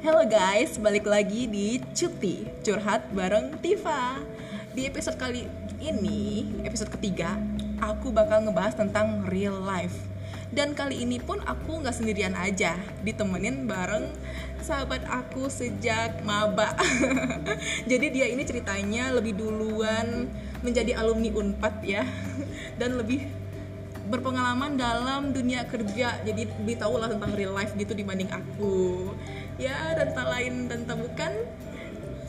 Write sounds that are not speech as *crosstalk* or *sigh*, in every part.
Halo guys, balik lagi di Cuti Curhat bareng Tifa. Di episode kali ini, episode ketiga Aku bakal ngebahas tentang real life. Dan kali ini pun aku nggak sendirian aja Ditemenin bareng sahabat aku sejak maba. *laughs* Jadi dia ini ceritanya lebih duluan menjadi alumni UNPAD ya *laughs* Dan lebih berpengalaman dalam dunia kerja. Jadi lebih tahu lah tentang real life gitu dibanding aku ya dan tak lain dan tak bukan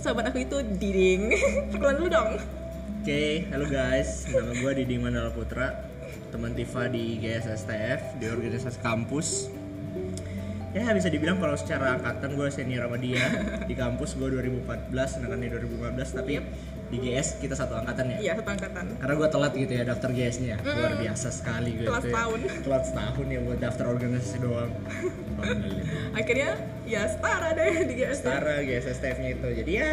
sahabat aku itu Diding. *laughs* Perkenalan dulu dong. Oke, halo guys, nama gue Didi Mandala Putra, teman Tifa di GSSTF, di organisasi kampus. Ya bisa dibilang kalau secara angkatan gue senior sama dia. Di kampus gue 2014, sedangkan dia 2015, tapi di GS kita satu angkatan ya. iya satu angkatan. Karena gue telat gitu ya daftar GS-nya, luar biasa sekali gue Telat itu ya. *laughs* Telat setahun ya buat daftar organisasi doang. Akhirnya ya setara deh di GS Setara GSSTF-nya itu, jadi ya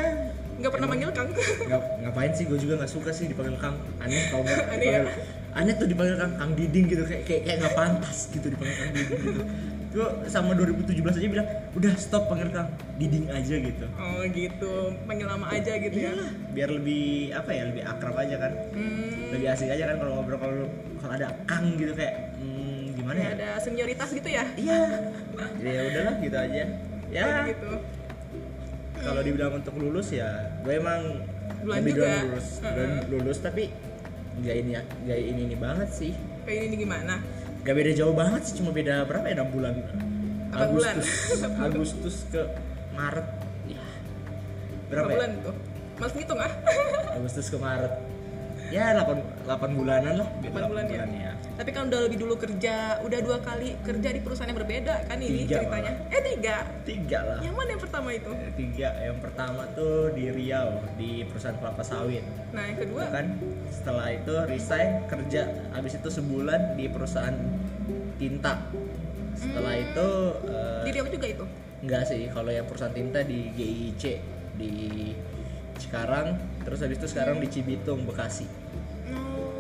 nggak pernah manggil kang. Ngap, ngapain sih? Gue juga nggak suka sih dipanggil kang. Aneh tau nggak *laughs* Aneh ya? Aneh tuh dipanggil kang. Kang diding gitu. Kayak kayak kayak nggak pantas gitu dipanggil kang diding gitu gue sama 2017 aja bilang udah stop panggil kang. Diding aja gitu. Oh gitu. Panggil nama aja gitu ya? Iyalah. Biar lebih apa ya lebih akrab aja kan. Hmm, lebih asik aja kan kalau ngobrol kalau kalau ada kang gitu kayak hmm, gimana ya ya? ada senioritas gitu ya? Iya. Jadi ya udahlah gitu aja. Ya. Gitu. Kalau dibilang untuk lulus ya gue emang Duluan lebih juga. lulus. Heeh. duluan lulus tapi nggak ini nggak ini ini banget sih. Kayak ini gimana nggak beda jauh banget sih cuma beda berapa ya enam bulan? Delapan bulan. Agustus *laughs* Agustus ke Maret. Ya berapa berapa ya? bulan tuh. Males ngitung ah. Agustus ke Maret. Ya 8, 8 bulanan lah. 8 bulan ya. Tapi kan udah lebih dulu kerja, udah dua kali kerja di perusahaan yang berbeda kan ini Tiga ceritanya. Eh tiga. tiga lah Yang mana yang pertama itu? Eh, tiga yang pertama tuh di Riau di perusahaan kelapa sawit Nah yang kedua kan setelah itu resign kerja habis itu sebulan di perusahaan tinta setelah Hmm. itu eh, di Riau juga itu. enggak sih kalau yang perusahaan tinta di GIC di Cikarang terus habis itu sekarang di Cibitung Bekasi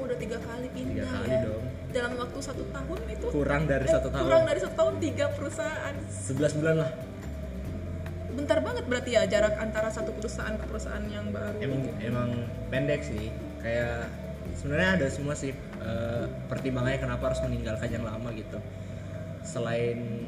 udah tiga kali pindah Tiga kali ya. dong. Dalam waktu satu tahun itu. kurang dari Eh, satu tahun Kurang dari satu tahun tiga perusahaan. 11 bulan lah Bentar banget berarti ya jarak antara satu perusahaan ke perusahaan yang baru. emang emang pendek sih kayak sebenarnya ada semua sih eh, pertimbangannya kenapa harus meninggalkan yang lama gitu selain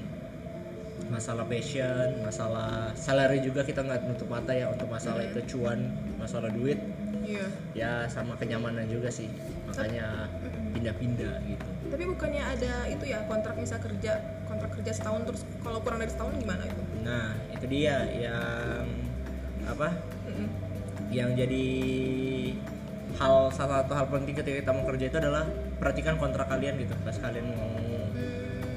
masalah passion masalah salary juga kita nggak nutup mata ya untuk masalah itu cuan masalah duit Iya. ya sama kenyamanan juga sih makanya pindah-pindah gitu Tapi bukannya ada itu ya kontrak misal kerja kontrak kerja setahun terus kalau kurang dari setahun gimana itu? nah itu dia yang apa Mm-mm. yang jadi hal salah satu hal penting ketika kita mau kerja itu adalah perhatikan kontrak kalian gitu pas kalian mau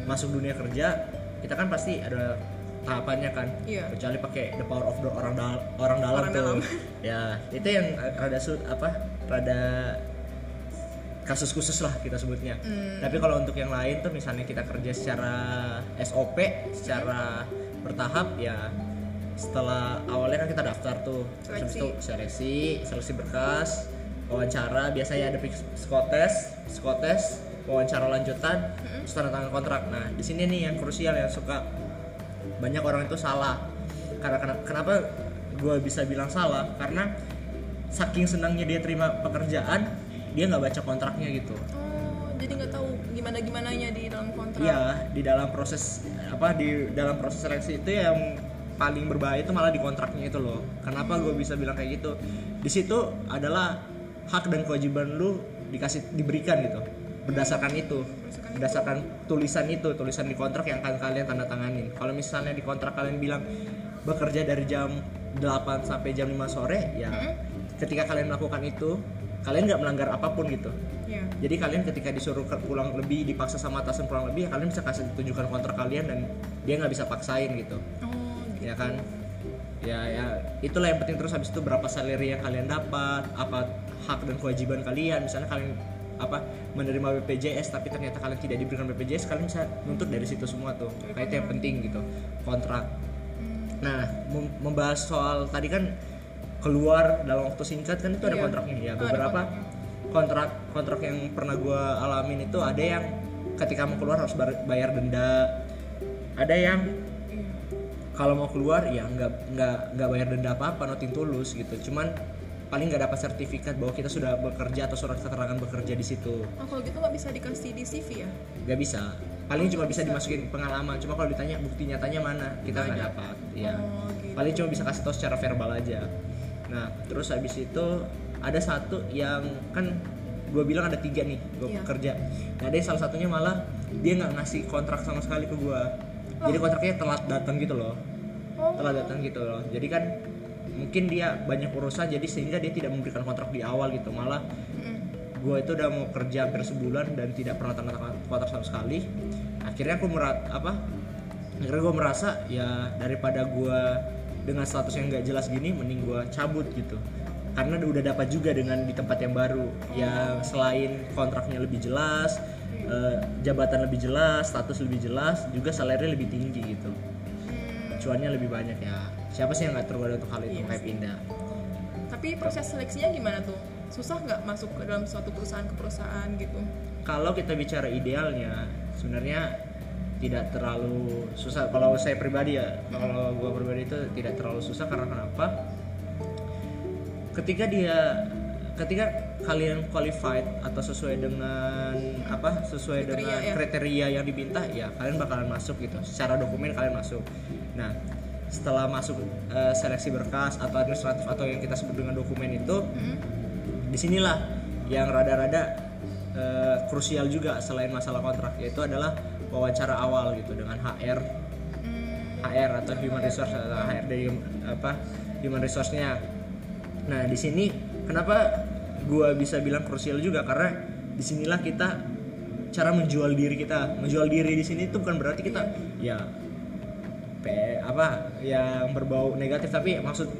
masuk dunia kerja kita kan pasti ada tahapannya kan Iya. kecuali pakai the power of the orang dal- orang dalam Orang tuh dalam. *laughs* ya itu yang rada su apa rada kasus khusus lah kita sebutnya Hmm. tapi kalau untuk yang lain tuh misalnya kita kerja secara SOP secara bertahap ya setelah awalnya kan kita daftar tuh terus Seleksi. itu seleksi seleksi berkas wawancara biasanya ada psikotes psikotes wawancara lanjutan terus tanda tangan kontrak nah di sini nih yang krusial yang suka banyak orang itu salah karena kena- kenapa gue bisa bilang salah karena saking senangnya dia terima pekerjaan dia nggak baca kontraknya gitu Oh, jadi nggak tahu gimana gimananya di dalam kontrak. Iya, di dalam proses apa di dalam proses seleksi itu yang paling berbahaya itu malah di kontraknya itu loh. Kenapa gue bisa bilang kayak gitu? Di situ adalah hak dan kewajiban lu dikasih diberikan gitu. Berdasarkan itu, berdasarkan tulisan itu, tulisan di kontrak yang akan kalian tanda tanganin. Kalau misalnya di kontrak kalian bilang bekerja dari jam 8 sampai jam 5 sore, ya ketika kalian melakukan itu, kalian nggak melanggar apa pun gitu. Iya. Jadi kalian ketika disuruh pulang lebih, dipaksa sama atasan pulang lebih, ya kalian bisa kasih tunjukkan kontrak kalian dan dia nggak bisa paksain gitu, Oh, gitu. ya kan? Ya, ya itulah yang penting terus habis itu berapa salary yang kalian dapat, apa hak dan kewajiban kalian. Misalnya kalian apa menerima BPJS tapi ternyata kalian tidak diberikan BPJS, kalian bisa nuntut dari situ semua tuh. Nah, itu yang penting gitu, kontrak. Nah, mem- membahas soal tadi kan keluar dalam waktu singkat kan itu ada Iya. kontraknya ya. Beberapa kontrak kontrak yang pernah gue alamin itu ada yang ketika mau keluar harus bayar denda ada yang kalau mau keluar ya nggak nggak nggak bayar denda apa apa noting tulus gitu cuman paling nggak dapat sertifikat bahwa kita sudah bekerja atau surat keterangan bekerja di situ. Oh kalau gitu nggak bisa dikasih di CV ya? Nggak bisa. Paling cuma bisa bisa. dimasukin pengalaman. Cuma kalau ditanya bukti nyatanya mana kita Nggak dapat. Ya oh gitu. Paling cuma bisa kasih tahu secara verbal aja. Nah terus habis itu ada satu yang kan gue bilang ada tiga nih gue Iya. kerja. Nah ada yang salah satunya malah dia nggak ngasih kontrak sama sekali ke gue jadi kontraknya telat datang gitu loh. Oh. Telat datang gitu loh. Jadi kan mungkin dia banyak urusan jadi sehingga dia tidak memberikan kontrak di awal gitu. Malah mm. gue itu udah mau kerja hampir sebulan dan tidak pernah tanda tangan kontrak sama sekali. Akhirnya aku merat apa akhirnya gue merasa ya daripada gue dengan status yang nggak jelas gini mending gue cabut gitu. Karena udah dapat juga dengan di tempat yang baru. Yang selain kontraknya lebih jelas eh, jabatan lebih jelas status lebih jelas juga salary lebih tinggi gitu. Cuannya lebih banyak ya siapa sih yang nggak tergoda untuk hal itu? Iya kayak sih. pindah tapi proses seleksinya gimana tuh? Susah nggak masuk ke dalam suatu perusahaan ke perusahaan gitu? Kalau kita bicara idealnya sebenarnya tidak terlalu susah. Kalau saya pribadi ya kalau gua pribadi itu tidak terlalu susah. Karena kenapa? Ketika dia ketika kalian qualified atau sesuai dengan apa sesuai Kriteria, dengan ya. kriteria yang diminta ya kalian bakalan masuk gitu. Secara dokumen kalian masuk. Nah setelah masuk eh, seleksi berkas atau administratif atau yang kita sebut dengan dokumen itu Mm. di sinilah yang rada-rada eh, krusial juga selain masalah kontrak yaitu adalah wawancara awal gitu dengan HR Mm. HR atau human resource atau HR dari apa human resource-nya. Nah di sini kenapa gua bisa bilang krusial juga karena di sinilah kita cara menjual diri kita menjual diri di sini itu bukan berarti kita ya pe, apa yang berbau negatif tapi maksud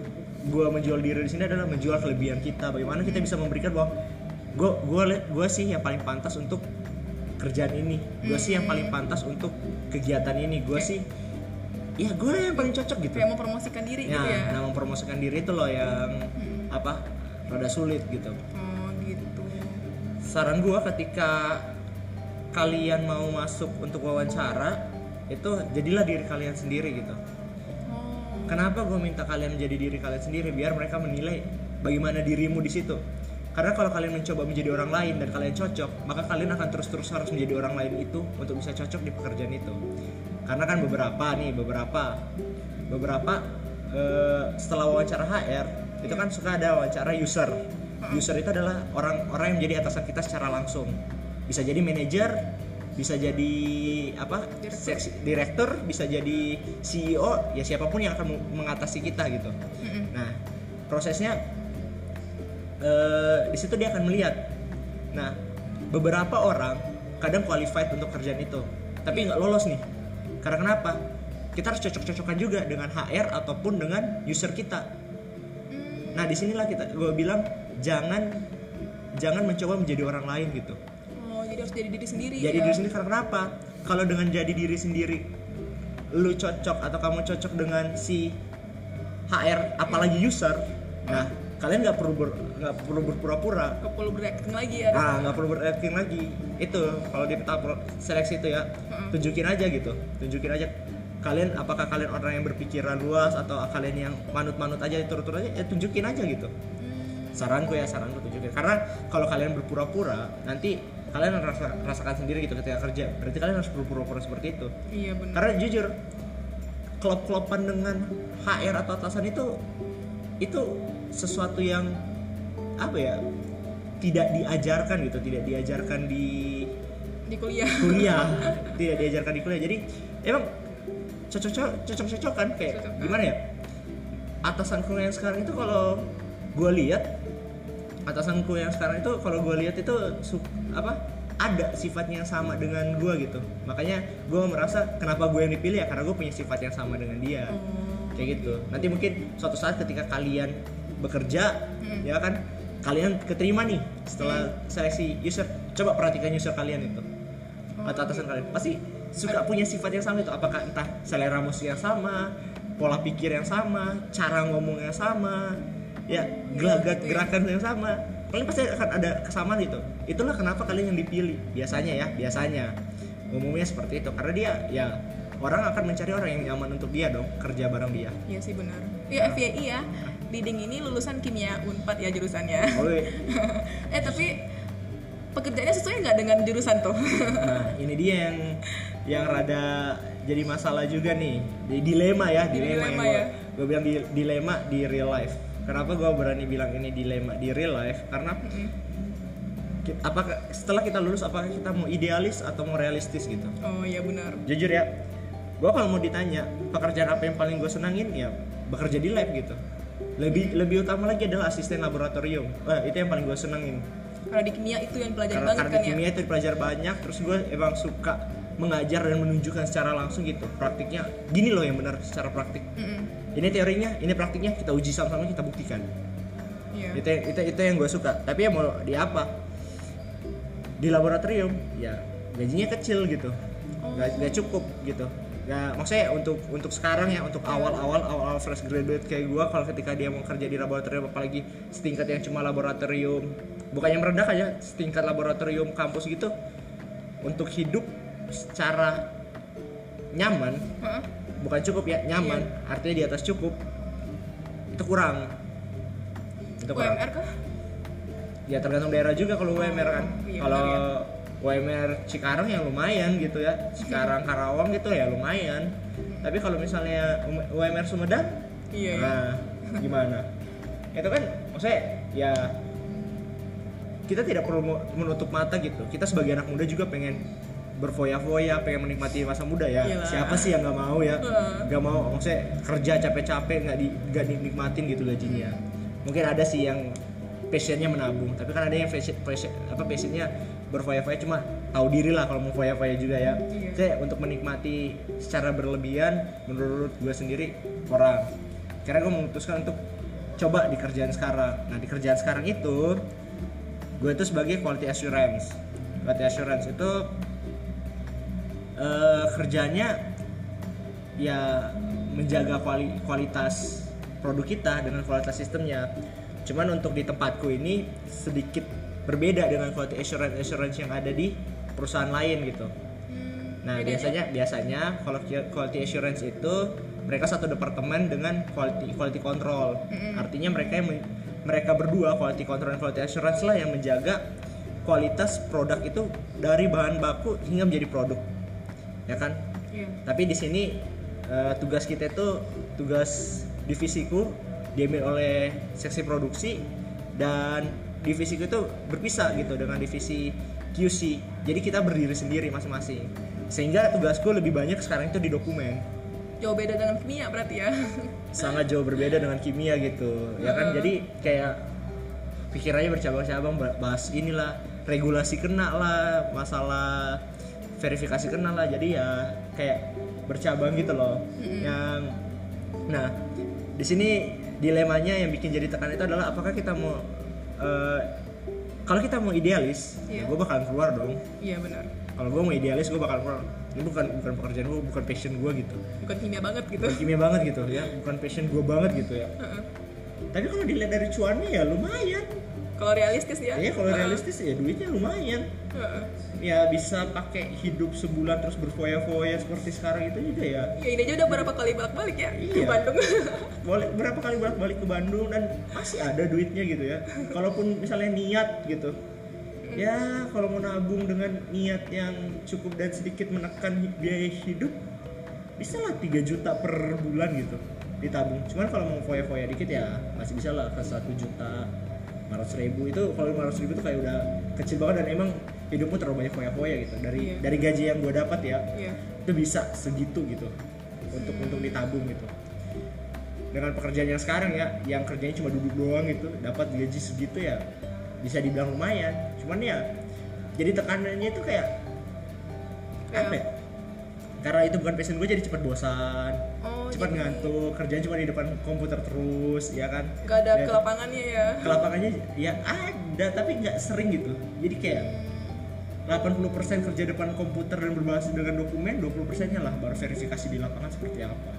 gua menjual diri di sini adalah menjual kelebihan kita. Bagaimana kita bisa memberikan bahwa gua gua liat- gua sih yang paling pantas untuk kerjaan ini. Gua sih yang paling pantas untuk kegiatan ini. Gua sih ya gue yang paling cocok gitu. Kayak mempromosikan diri ya gitu ya? nah mempromosikan diri itu loh yang apa rada sulit gitu. Oh gitu. Saran gua ketika kalian mau masuk untuk wawancara itu jadilah diri kalian sendiri gitu. Oh. Kenapa gue minta kalian menjadi diri kalian sendiri? Biar mereka menilai bagaimana dirimu di situ. Karena kalau kalian mencoba menjadi orang lain dan kalian cocok maka kalian akan terus-terus harus menjadi orang lain itu untuk bisa cocok di pekerjaan itu. Karena kan beberapa nih beberapa beberapa eh, setelah wawancara HR itu kan suka ada wawancara user. User itu adalah orang-orang yang menjadi atasan kita secara langsung. Bisa jadi manajer bisa jadi apa Direktur. bisa jadi CEO ya siapa pun yang akan mengatasi kita gitu Mm-mm. nah prosesnya eh, di situ dia akan melihat nah beberapa orang kadang qualified untuk kerjaan itu tapi nggak lolos nih karena kenapa kita harus cocok-cocokan juga dengan HR ataupun dengan user kita Mm. nah di sinilah kita gue bilang jangan jangan mencoba menjadi orang lain gitu jadi harus jadi diri sendiri jadi ya. diri sendiri karena kenapa? Kalau dengan jadi diri sendiri lu cocok atau kamu cocok dengan si HR apalagi user nah kalian nggak perlu ber- nggak perlu berpura-pura. Nggak perlu berakting lagi ya. Ah nggak perlu beracting lagi. Itu kalau di pro- seleksi itu ya Mm-mm. tunjukin aja gitu. Tunjukin aja kalian apakah kalian orang yang berpikiran luas atau kalian yang manut-manut aja turut-turut aja ya tunjukin aja gitu. Hmm. saranku ya saranku tunjukin. Karena kalau kalian berpura-pura nanti kalian rasa, rasakan sendiri gitu ketika kerja. Berarti kalian harus berpura-pura seperti itu. Iya benar. Karena jujur klop-klopan dengan HR atau atasan itu itu sesuatu yang apa ya tidak diajarkan gitu tidak diajarkan di di kuliah. kuliah. *laughs* Tidak diajarkan di kuliah. Jadi emang cocok cocok cocok kan kayak Cocok. gimana ya? Atasanku yang sekarang itu kalau gue lihat atasanku yang sekarang itu kalau gue lihat itu apa ada sifatnya yang sama dengan gue gitu. Makanya gue merasa kenapa gue yang dipilih ya karena gue punya sifat yang sama dengan dia. Oh. Kayak gitu. Nanti mungkin suatu saat ketika kalian bekerja Hmm. ya kan kalian keterima nih setelah seleksi user. Coba perhatikan user kalian itu. Oh, atau atasan kalian. Pasti suka punya sifat yang sama itu. Apakah entah selera musik yang sama pola pikir yang sama cara ngomong yang sama ya gelagat ya. gerakan yang sama kalian pasti akan ada kesamaan itu itulah kenapa kalian yang dipilih biasanya ya biasanya umumnya seperti itu karena dia ya orang akan mencari orang yang nyaman untuk dia dong kerja bareng dia Iya sih benar. Iya FYI ya. Diding ini lulusan kimia Unpad ya jurusannya. oh *laughs* iya. eh tapi pekerjaannya sesuai nggak dengan jurusan tuh? nah ini dia yang yang rada jadi masalah juga nih di dilema ya Jadi dilema, dilema yang ya. gue bilang di, dilema di real life kenapa gue berani bilang ini dilema di real life? Karena apakah setelah kita lulus apakah kita mau idealis atau mau realistis gitu? Oh iya benar. jujur ya gue kalau mau ditanya pekerjaan apa yang paling gue senangin? Ya bekerja di lab gitu. Lebih lebih utama lagi adalah asisten laboratorium. Itu yang paling gue senengin Karena di kimia itu yang pelajari karena, banget karena kan di ya. kimia itu belajar banyak terus gue emang suka mengajar dan menunjukkan secara langsung gitu. Praktiknya gini loh yang benar secara praktik. Mm-mm. Ini teorinya ini praktiknya kita uji sama-sama kita buktikan. Iya. itu itu itu yang gue suka. Tapi ya mau di apa? Di laboratorium ya gajinya kecil gitu. Nggak nggak cukup gitu. Nggak maksudnya untuk untuk sekarang ya untuk awal-awal awal fresh graduate kayak gue kalau ketika dia mau kerja di laboratorium apalagi setingkat yang cuma laboratorium bukannya merendah aja setingkat laboratorium kampus gitu untuk hidup secara nyaman Hah? Bukan cukup ya nyaman. Artinya di atas cukup. Itu kurang. Itu kurang. UMR kah? ya tergantung daerah juga kalau UMR kan. Iya kalau benar UMR Cikarang ya lumayan gitu ya. Cikarang Karawang gitu ya lumayan. Tapi kalau misalnya Um- UMR Sumedang? Iya. iya. nah gimana? Itu kan maksudnya ya kita tidak perlu menutup mata gitu. Kita sebagai anak muda juga pengen berfoya-foya pengen menikmati masa muda ya. Iyalah. siapa sih yang nggak mau ya? Nggak mau maksudnya kerja capek-capek nggak di nggak dinikmatin gitu gajinya. Mungkin ada sih yang passionnya menabung tapi kan ada yang passion, passion apa passionnya berfoya-foya cuma tahu diri lah kalau mau foya-foya juga ya. Kayak untuk menikmati secara berlebihan menurut gue sendiri kurang. Karena gue memutuskan untuk coba di kerjaan sekarang. Nah di kerjaan sekarang itu gue itu sebagai quality assurance. Quality assurance itu eh, kerjanya ya menjaga kuali- kualitas produk kita dengan kualitas sistemnya cuman untuk di tempatku ini sedikit berbeda dengan quality assurance assurance yang ada di perusahaan lain gitu Hmm, Nah bedanya? biasanya biasanya kalau quality assurance itu mereka satu departemen dengan quality quality control. Artinya mereka yang mereka berdua quality control dan quality assurance lah yang menjaga kualitas produk itu dari bahan baku hingga menjadi produk, ya kan? Iya. Tapi di sini eh, tugas kita itu tugas divisiku diambil oleh seksi produksi dan divisiku itu berpisah gitu dengan divisi QC. Jadi kita berdiri sendiri masing-masing. Sehingga tugasku lebih banyak sekarang itu di dokumen. Jauh beda dengan kimia berarti ya. *laughs* Sangat jauh berbeda dengan kimia gitu. Ya kan? Jadi kayak pikirannya bercabang-cabang bahas inilah regulasi kena lah, masalah verifikasi kena lah. Jadi ya kayak bercabang gitu loh. Yang nah, di sini dilemanya yang bikin jadi tekan itu adalah apakah kita mau eh, kalau kita mau idealis, Iya. ya gue bakalan keluar dong. Iya benar. Kalau gue mau idealis, gue bakal keluar. Ini bukan bukan pekerjaan gue, bukan passion gue gitu. Bukan kimia banget gitu. Bukan kimia banget gitu ya, bukan passion gue banget gitu ya. Heeh. Tapi kalau dilihat dari cuannya ya lumayan. Kalau realistis ya. Ya kalau Heeh. realistis ya duitnya lumayan. Heeh. Ya bisa pakai hidup sebulan terus berfoya-foya seperti sekarang itu juga ya. Ya ini aja udah berapa kali balik-balik ya ke Iya. Bandung. *laughs* Boleh berapa kali balik ke Bandung dan masih ada duitnya gitu ya. Kalaupun misalnya niat gitu. Ya kalau mau nabung dengan niat yang cukup dan sedikit menekan biaya hidup bisa lah 3 juta per bulan gitu ditabung. Cuman kalau mau foya-foya dikit ya masih bisa lah ke 1 juta 500 ribu itu kalau 500 ribu itu kayak udah kecil banget dan emang hidupmu terlalu banyak foya-foya gitu dari Iya. dari gaji yang gue dapat ya Iya. itu bisa segitu gitu untuk untuk ditabung gitu dengan pekerjaan yang sekarang ya yang kerjanya cuma duduk doang gitu dapat gaji segitu ya bisa dibilang lumayan cuman ya jadi tekanannya itu kayak Kayak- apa ya? karena itu bukan passion gue jadi cepet bosan Oh, cepat jadi ngantuk kerjaan cuma di depan komputer terus ya kan Gak ada Dan ke lapangannya ya. ke lapangannya ya ada tapi nggak sering gitu jadi kayak 80% kerja depan komputer dan berbasis dengan dokumen 20% nya lah baru verifikasi di lapangan seperti apa.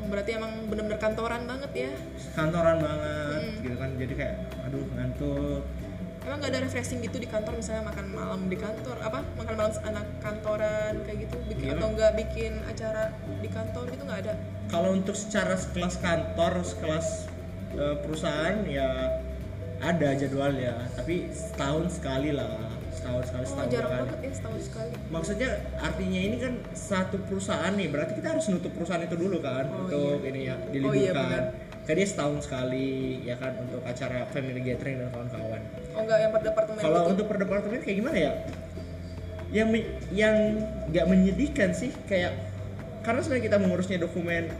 Oh, Berarti emang bener-bener kantoran banget ya. kantoran banget gitu kan. Jadi kayak aduh ngantuk. Emang gak ada refreshing gitu di kantor? Misalnya makan malam di kantor apa? Makan malam anak kantoran kayak gitu bikin Iya. atau enggak bikin acara di kantor gitu nggak ada? Kalau untuk secara sekelas kantor sekelas eh, perusahaan ya ada jadwalnya. Tapi setahun sekali lah setahun sekali oh setahun jarang sekali. banget ya setahun sekali. Maksudnya artinya ini kan satu perusahaan nih berarti kita harus nutup perusahaan itu dulu kan Oh, untuk ini ya iya, diliburkan. benar. kan dia setahun sekali ya kan untuk acara family gathering dan kawan-kawan. Oh enggak yang per departemen kalau gitu? untuk per departemen kayak gimana ya? Yang yang nggak menyedihkan sih kayak karena sebenarnya kita mengurusnya dokumen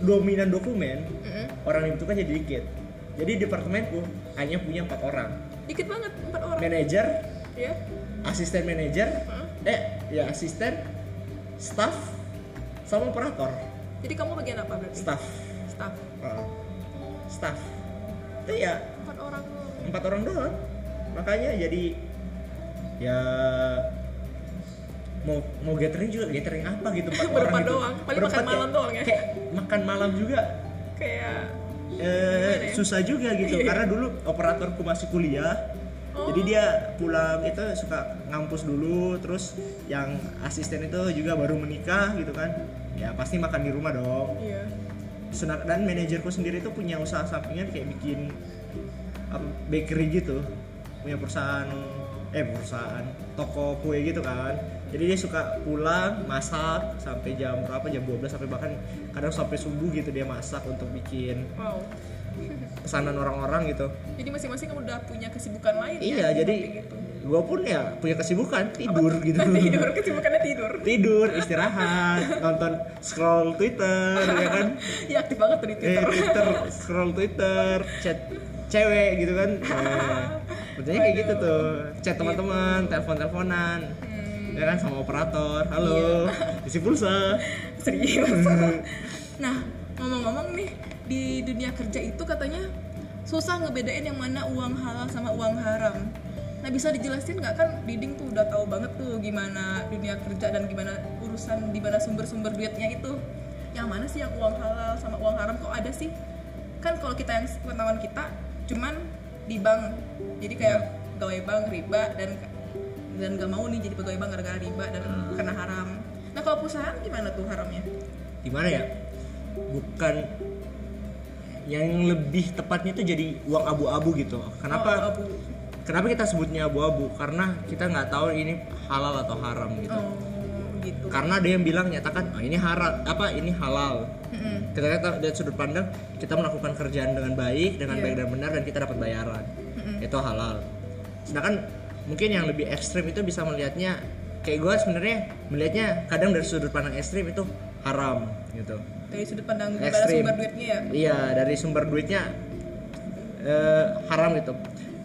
dominan dokumen Mm-mm. orang yang dibutuhkan jadi dikit. Jadi departemenku hanya punya empat orang. Dikit banget empat orang. Manajer ya. Asisten manajer Hah? eh ya asisten staff sama operator. Jadi kamu bagian apa berarti? Staff. Staff. Uh, staff. Itu ya empat orang doang. empat orang doang. Makanya jadi ya mau mau gathering juga gathering apa gitu empat *laughs* orang gitu. doang. Paling Berempat makan malam kayak- doang ya? kayak makan malam juga. Kayak eh, ya? susah juga gitu. *laughs* Iya. karena dulu operatorku masih kuliah Oh. jadi dia pulang itu suka ngampus dulu terus yang asisten itu juga baru menikah gitu kan. Ya pasti makan di rumah dong. Iya. Dan manajerku sendiri tuh punya usaha sampingan kayak bikin apa, bakery gitu. Punya perusahaan eh perusahaan toko kue gitu kan. Jadi dia suka pulang masak sampai jam berapa? Jam 12 sampai bahkan kadang sampai subuh gitu dia masak untuk bikin. Wow pesanan orang-orang gitu. Jadi masing-masing kamu udah punya kesibukan lain iya ya, jadi gitu. gua pun ya punya kesibukan tidur gitu. *laughs* Tidur kesibukannya tidur. Tidur istirahat *laughs* nonton scroll twitter ya kan? Iya aktif banget di eh twitter. Twitter scroll Twitter chat cewek gitu kan. *laughs* Eh, kerjanya kayak gitu tuh. Chat teman-teman telepon teleponan Hmm, ya kan sama operator. Halo isi pulsa. Serius. Nah ngomong-ngomong nih di dunia kerja itu katanya susah ngebedain yang mana uang halal sama uang haram. Nah bisa dijelasin nggak? Kan Diding tuh udah tahu banget tuh gimana dunia kerja dan gimana urusan di mana sumber-sumber duitnya itu. Yang mana sih yang uang halal sama uang haram? Kok ada sih? Kan kalau kita yang pengetahuan kita cuman di bank. Jadi kayak pegawai bank riba dan dan gak mau nih jadi pegawai bank gara-gara riba dan kena haram. Nah kalau perusahaan gimana tuh haramnya? Gimana ya bukan yang lebih tepatnya itu jadi uang abu-abu gitu. Kenapa? Oh, abu. kenapa kita sebutnya abu-abu? Karena kita nggak tahu ini halal atau haram gitu. Oh gitu. Karena ada yang bilang nyatakan oh, ini haram apa ini halal. Mm-mm. kita lihat dari sudut pandang kita melakukan kerjaan dengan baik dengan Iya. baik dan benar dan kita dapat bayaran. Itu halal. Sedangkan mungkin yang lebih ekstrim itu bisa melihatnya kayak gue sebenarnya melihatnya kadang dari sudut pandang ekstrim itu haram gitu dari sudut pandang Ekstrim. sumber duitnya ya? Iya dari sumber duitnya eh, haram gitu.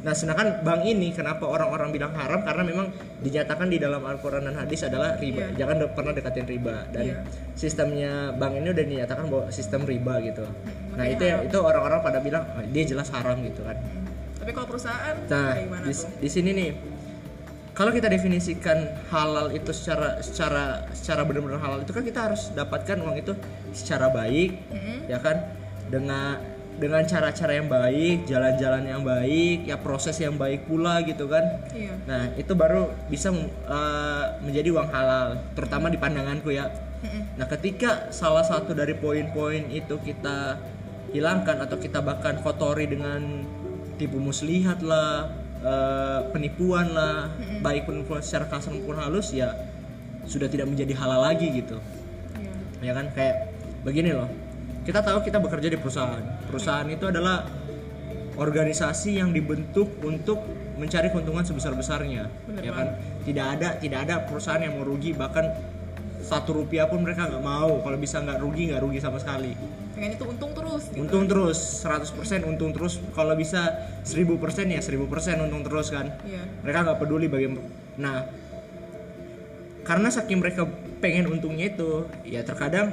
Nah sedangkan bank ini kenapa orang-orang bilang haram? Karena memang dinyatakan di dalam Al-Quran dan hadis adalah riba. Iya. jangan de- pernah dekatin riba. Dan Iya. sistemnya bank ini udah dinyatakan bahwa sistem riba gitu. Nah makanya itu yang haram. itu orang-orang pada bilang "Oh, dia jelas haram gitu kan. Tapi kalau perusahaan nah gimana di, tuh? di sini nih kalau kita definisikan halal itu secara secara secara benar-benar halal itu kan kita harus dapatkan uang itu secara baik Mm-mm. ya kan dengan dengan cara-cara yang baik jalan-jalan yang baik ya proses yang baik pula gitu kan iya nah itu baru bisa eh, menjadi uang halal terutama di pandanganku ya Mm-mm. nah ketika salah satu dari poin-poin itu kita hilangkan atau kita bahkan kotori dengan tipu muslihat lah eh, penipuan lah baik penipuan secara kasar maupun halus ya sudah tidak menjadi halal lagi gitu. Iya. Ya kan? Kayak begini loh. Kita tahu kita bekerja di perusahaan. Perusahaan itu adalah organisasi yang dibentuk untuk mencari keuntungan sebesar besarnya ya kan? tidak ada tidak ada perusahaan yang mau rugi bahkan satu rupiah pun mereka nggak mau. Kalau bisa nggak rugi nggak rugi sama sekali pengen itu untung terus gitu. untung terus 100% untung terus. Kalau bisa 1000% ya 1000% untung terus kan. Iya. Mereka nggak peduli bagaimana nah karena saking mereka pengen untungnya itu ya terkadang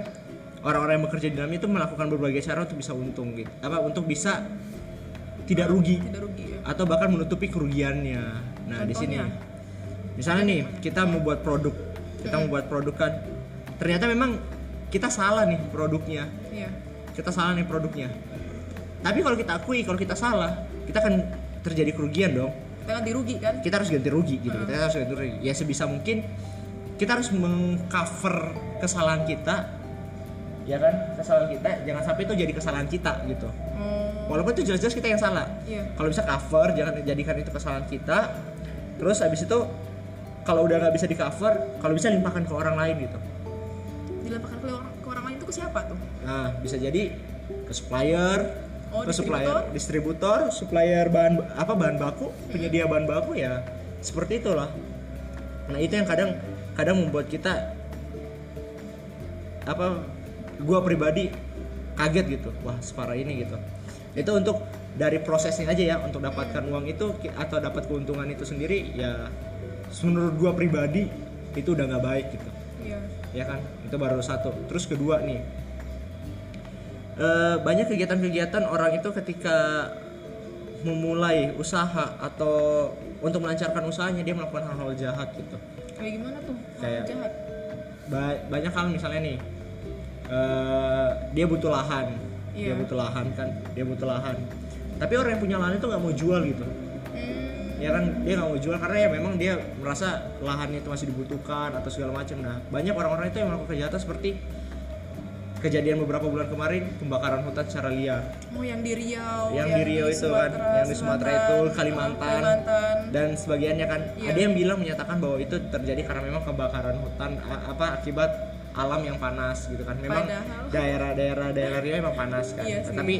orang-orang yang bekerja di dalamnya itu melakukan berbagai cara untuk bisa untung gitu. Apa untuk bisa tidak rugi. Tidak rugi ya. Atau bahkan menutupi kerugiannya. Nah di sini. Misalnya nih kita membuat produk. Kita membuat produk kan. Ternyata memang kita salah nih produknya. Iya kita salah nih produknya. Tapi kalau kita akui kalau kita salah kita akan terjadi kerugian dong. Kita ganti rugi kan? Kita harus ganti rugi gitu kita harus ganti rugi. Ya sebisa mungkin kita harus mengcover kesalahan kita ya kan? Kesalahan kita jangan sampai itu jadi kesalahan kita gitu. Hmm, walaupun itu jelas-jelas kita yang salah. Iya. Kalau bisa cover jangan jadikan itu kesalahan kita terus habis itu kalau udah nggak bisa di cover kalau bisa limpahkan ke orang lain gitu. Dilampahkan ke orang, ke orang lain itu ke siapa tuh nah bisa jadi ke supplier Oh, ke supplier distributor? supplier bahan apa bahan baku penyedia bahan baku ya seperti itulah. Nah itu yang kadang kadang membuat kita apa gua pribadi kaget gitu. Wah separah ini gitu. Itu untuk dari prosesnya aja ya untuk dapatkan uang itu atau dapat keuntungan itu sendiri ya menurut gua pribadi itu udah nggak baik gitu. Iya. Ya kan? Itu baru satu. Terus kedua nih eh, banyak kegiatan-kegiatan orang itu ketika memulai usaha atau untuk melancarkan usahanya dia melakukan hal-hal jahat gitu. Kayak gimana tuh? Hal Kayak- jahat? Ba- banyak hal misalnya nih. Eh, dia butuh lahan. Dia Iya. butuh lahan kan? Dia butuh lahan. Tapi orang yang punya lahan itu nggak mau jual gitu. Hmm, ya kan? Dia nggak mau jual karena ya memang dia merasa lahannya itu masih dibutuhkan atau segala macam. Nah banyak orang-orang itu yang melakukan kejahatan seperti kejadian beberapa bulan kemarin pembakaran hutan secara liar. Oh yang di Riau yang di Riau itu kan yang di Sumatera itu Kalimantan. Kalimantan. Dan sebagiannya kan Iya. ada yang bilang menyatakan bahwa itu terjadi karena memang kebakaran hutan apa akibat alam yang panas gitu kan. Memang daerah-daerah daerah Riau memang panas kan. Iya sih. tapi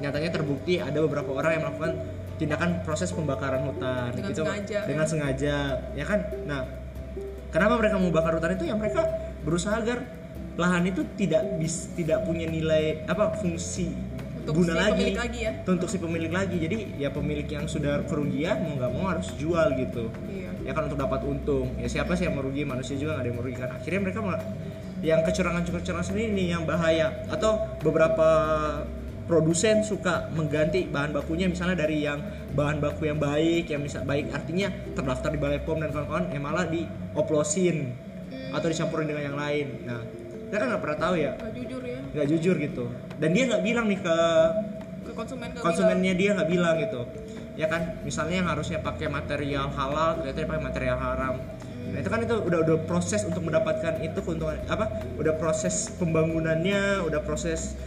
nyatanya terbukti ada beberapa orang yang melakukan tindakan proses pembakaran hutan. Dengan gitu. sengaja, dengan sengaja. Ya kan? Nah kenapa mereka mau bakar hutan itu? Ya mereka berusaha agar lahan itu tidak bis, tidak punya nilai apa fungsi Untuk guna si lagi, pemilik lagi ya? untuk si pemilik lagi. Jadi ya pemilik yang sudah kerugian mau nggak mau harus jual gitu. Iya. Ya kan untuk dapat untung. Ya siapa sih yang merugi manusia juga nggak ada yang merugikan akhirnya mereka malah yang kecurangan kecurangan sendiri nih yang bahaya. Atau beberapa produsen suka mengganti bahan bakunya. Misalnya dari yang bahan baku yang baik yang bisa baik artinya terdaftar di balai pom dan kawan-kawan yang malah dioplosin atau dicampurin dengan yang lain. Nah kita kan nggak pernah tahu ya? Nggak jujur ya. Nggak jujur gitu. Dan dia nggak bilang nih ke ke konsumen nggak konsumennya dia nggak bilang gitu. Ya kan? Misalnya yang harusnya pakai material halal ternyata dia pakai material haram. Nah itu kan itu udah udah proses untuk mendapatkan itu keuntungan apa? Udah proses pembangunannya udah proses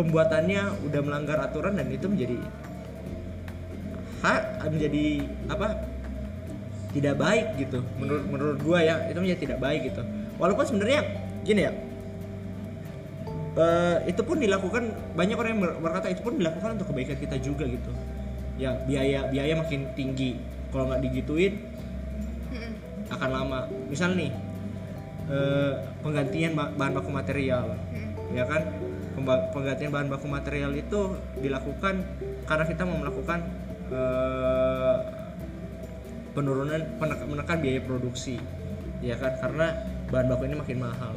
pembuatannya udah melanggar aturan dan itu menjadi hak menjadi apa? Tidak baik gitu menurut menurut gua ya. Itu menjadi tidak baik gitu. Walaupun sebenarnya gini ya eh, itu pun dilakukan banyak orang yang ber- berkata itu pun dilakukan untuk kebaikan kita juga gitu. Ya biaya biaya makin tinggi. Kalau nggak digituin akan lama. Misal nih eh, penggantian ba- bahan baku material Mm-mm. ya kan? Penggantian bahan baku material itu dilakukan karena kita mau melakukan eh, penurunan menekan biaya produksi ya kan? Karena bahan baku ini makin mahal